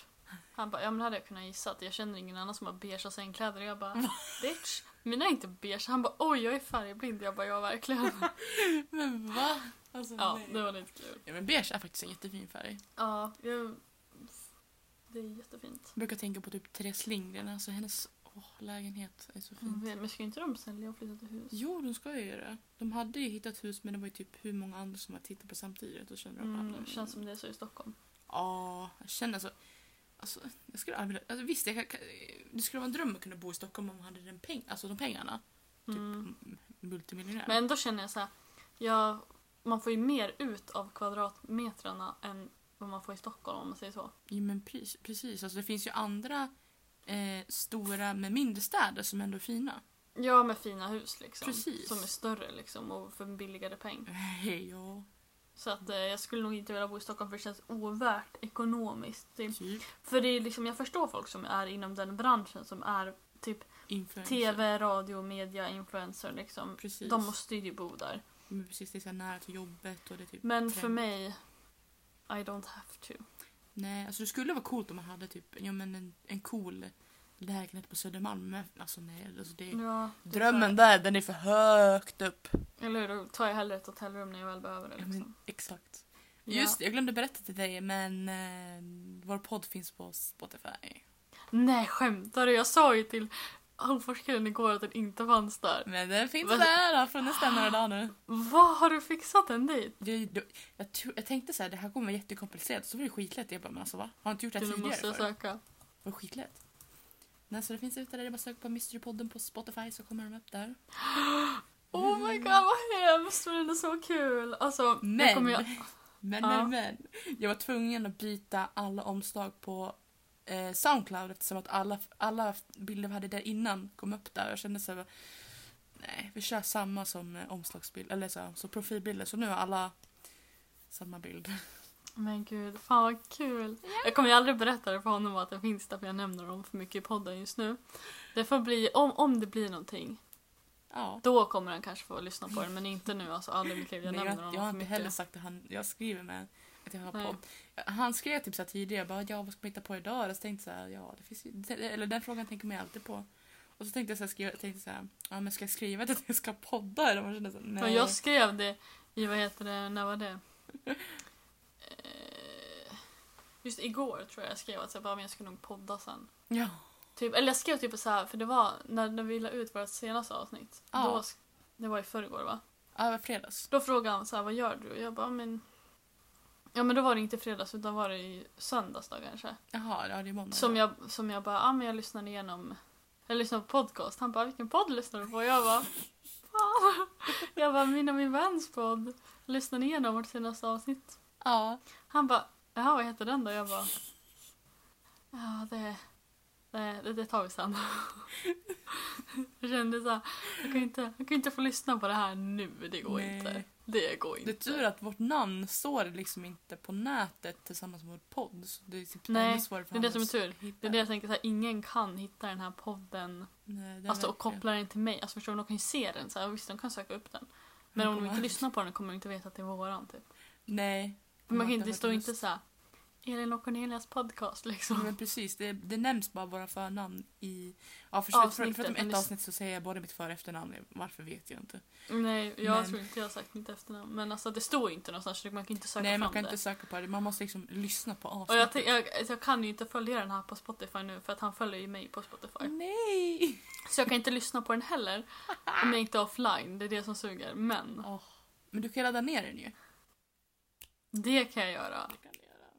Han bara, ja men det hade jag kunnat gissa att jag känner ingen annan som har beigea sängkläder. Och jag bara, bitch, mina är inte beige. Han bara, oj jag är färgblind. Jag bara, ja verkligen. Men va? Alltså, Ja, nej. det var lite kul. Ja, men beige är faktiskt en jättefin färg. Ja, jag, det är jättefint. Jag brukar tänka på typ Therese Lindgren. Alltså hennes åh, lägenhet är så fin. Mm, Men ska inte de sälja och flytta till hus? Jo, de ska ju göra det. De hade ju hittat hus men det var ju typ hur många andra som har tittat på samtidigt. Och kände de Mm, bara, det känns som det är så i Stockholm. Ja, jag känner så. Alltså, jag skulle aldrig alltså, visst, jag kan, det skulle vara en dröm att kunna bo i Stockholm om man hade den peng, alltså de pengarna. Typ Mm. multimiljonär. Men ändå känner jag så här, jag, man får ju mer ut av kvadratmetrarna än vad man får i Stockholm om man säger så. Ja, men precis, precis. Alltså, det finns ju andra eh, stora men mindre städer som ändå är fina. Ja, med fina hus liksom. Precis. Som är större liksom och för en billigare peng. Ja. Så att eh, jag skulle nog inte vilja bo i Stockholm för det känns ovärt ekonomiskt. Typ. Typ För det är liksom, jag förstår folk som är inom den branschen som är typ influencer. TV, radio, media, influencer liksom. Precis. De måste ju bo där. Men precis, det är så nära till jobbet och det är typ Men för trend. mig, I don't have to. Nej, alltså det skulle vara coolt om man hade typ ja, men en, en cool lägenhet på Södermalm. Men alltså nej, alltså det, Ja, det drömmen där, den är för högt upp. Eller hur? Då tar jag hellre ett hotellrum när jag väl behöver det. Ja, Liksom. men, exakt. Ja. Just jag glömde berätta till dig men eh, vår podd finns på Spotify. Nej, skämtar du? Jag sa ju till Hofors-killen igår att den inte fanns där. Men den finns Vad? där, har funnits där några dagar nu. Vad har du fixat den dit? Jag, jag, jag, jag tänkte så här, det här kommer vara jättekomplicerat, så var det skitlätt. Jag bara, men alltså va? Har inte gjort det här tidigare måste jag förr? söka. Var skitlätt. Nej, så det finns ute där, det är bara att söka på Mysterypodden på Spotify så kommer de upp där. Oh my god vad hemskt men det är så kul. Alltså, Men, jag men, Ja. men, men. Jag var tvungen att byta alla omslag på eh, Soundcloud eftersom att alla, alla bilder vi hade där innan kom upp där. Jag kände så här, nej, vi kör samma som eh, omslagsbild, eller så, så profilbilder. Så nu har alla samma bild. Men gud, fan vad kul. Jag kommer ju aldrig berätta det för honom att den finns där för jag nämner dem för mycket i podden just nu. Det får bli, om, om det blir någonting, Ja. då kommer han kanske få lyssna på den men inte nu. Alltså aldrig i mitt liv. Jag Nej, nämner jag, honom jag har inte heller sagt att han, jag skriver med att jag har podd. Han skrev typ så här tidigare, bara, ja vad ska man hitta på idag? Och så tänkte jag så här, ja det finns ju, eller den frågan tänker man ju alltid på. Och så tänkte jag så här, skriva, tänkte så här, ja men ska jag skriva att jag ska podda? Eller man kände så här, nej. Jag skrev det i, vad heter det, när var det? Eh, Just igår tror jag jag skrev att jag, bara, men jag ska nog podda sen. Ja. Typ, eller jag skrev typ så här, för det var när, när vi la ut vårt senaste avsnitt. Ja. Då, det var i förrgår va? Ja, det var fredags. Då frågade han så här, vad gör du? Och jag bara, men... Ja men då var det inte fredags utan var det i söndags då kanske. Jaha, ja det är måndag. Som jag, som jag bara, ja men jag lyssnade igenom, jag lyssnade på podcast. Han bara, vilken podd lyssnar du på? Jag bara, fan. Jag bara, min och min väns podd. Lyssnade igenom vårt senaste avsnitt. Ja. Han bara, jaha vad heter den då? Jag bara, ja det, det, det, det tar vi sen. Jag kände så här, jag kan inte, jag kan inte få lyssna på det här nu. Det går Nej. inte. Det går inte. Det är tur att vårt namn står liksom inte på nätet tillsammans med vår podd. Så det är typ Nej, det är det som är tur. hitta. Det är det jag tänker, så här, ingen kan hitta den här podden Nej, alltså, och koppla den till mig. Alltså, förstår du, de kan ju se den, så här, visst de kan söka upp den. Men om de inte lyssnar på den kommer de inte veta att det är våran. Typ. Nej. Man kan inte, det står inte så här, Elin och Cornelias podcast liksom. Men precis, det, det nämns bara våra förnamn i... Ja, för, för, Avsnittet, förutom ett avsnitt så säger jag både mitt för och efternamn. Varför vet jag inte. Nej, jag Men- tror inte jag har sagt mitt efternamn. Men alltså det står inte någonstans så man kan inte söka Nej, fram man kan det. inte söka på det. Man måste liksom lyssna på Och jag, avsnittet. jag, jag kan ju inte följa den här på Spotify nu för att han följer ju mig på Spotify. Nej! Så jag kan inte lyssna på den heller om jag inte är offline. Det är det som suger. Men Åh, Men du kan ladda ner den ju. Det kan jag göra.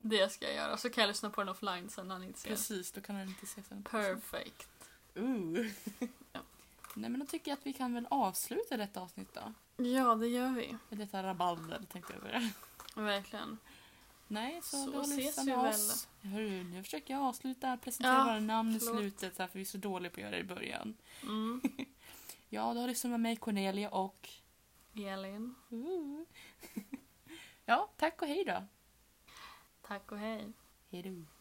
Det du ska jag göra. Så kan jag lyssna på den offline sen när han inte ser. Precis, då kan han inte se sen. Perfect. Ooh. Ja. Nej men då tycker jag att vi kan väl avsluta detta avsnitt då. Ja, det gör vi. Med detta rabalder tänkte jag säga. Verkligen. Nej, så, Så då ses vi väl. Hörru, nu försöker jag avsluta, presentera Ja, våra namn i förlåt. slutet så här, för vi är så dåliga på att göra det i början. Mm. Ja, då har lyssnat med mig Cornelia och... Elin. Ooh. ja, tack och hej då. Tack och hej. Hej då.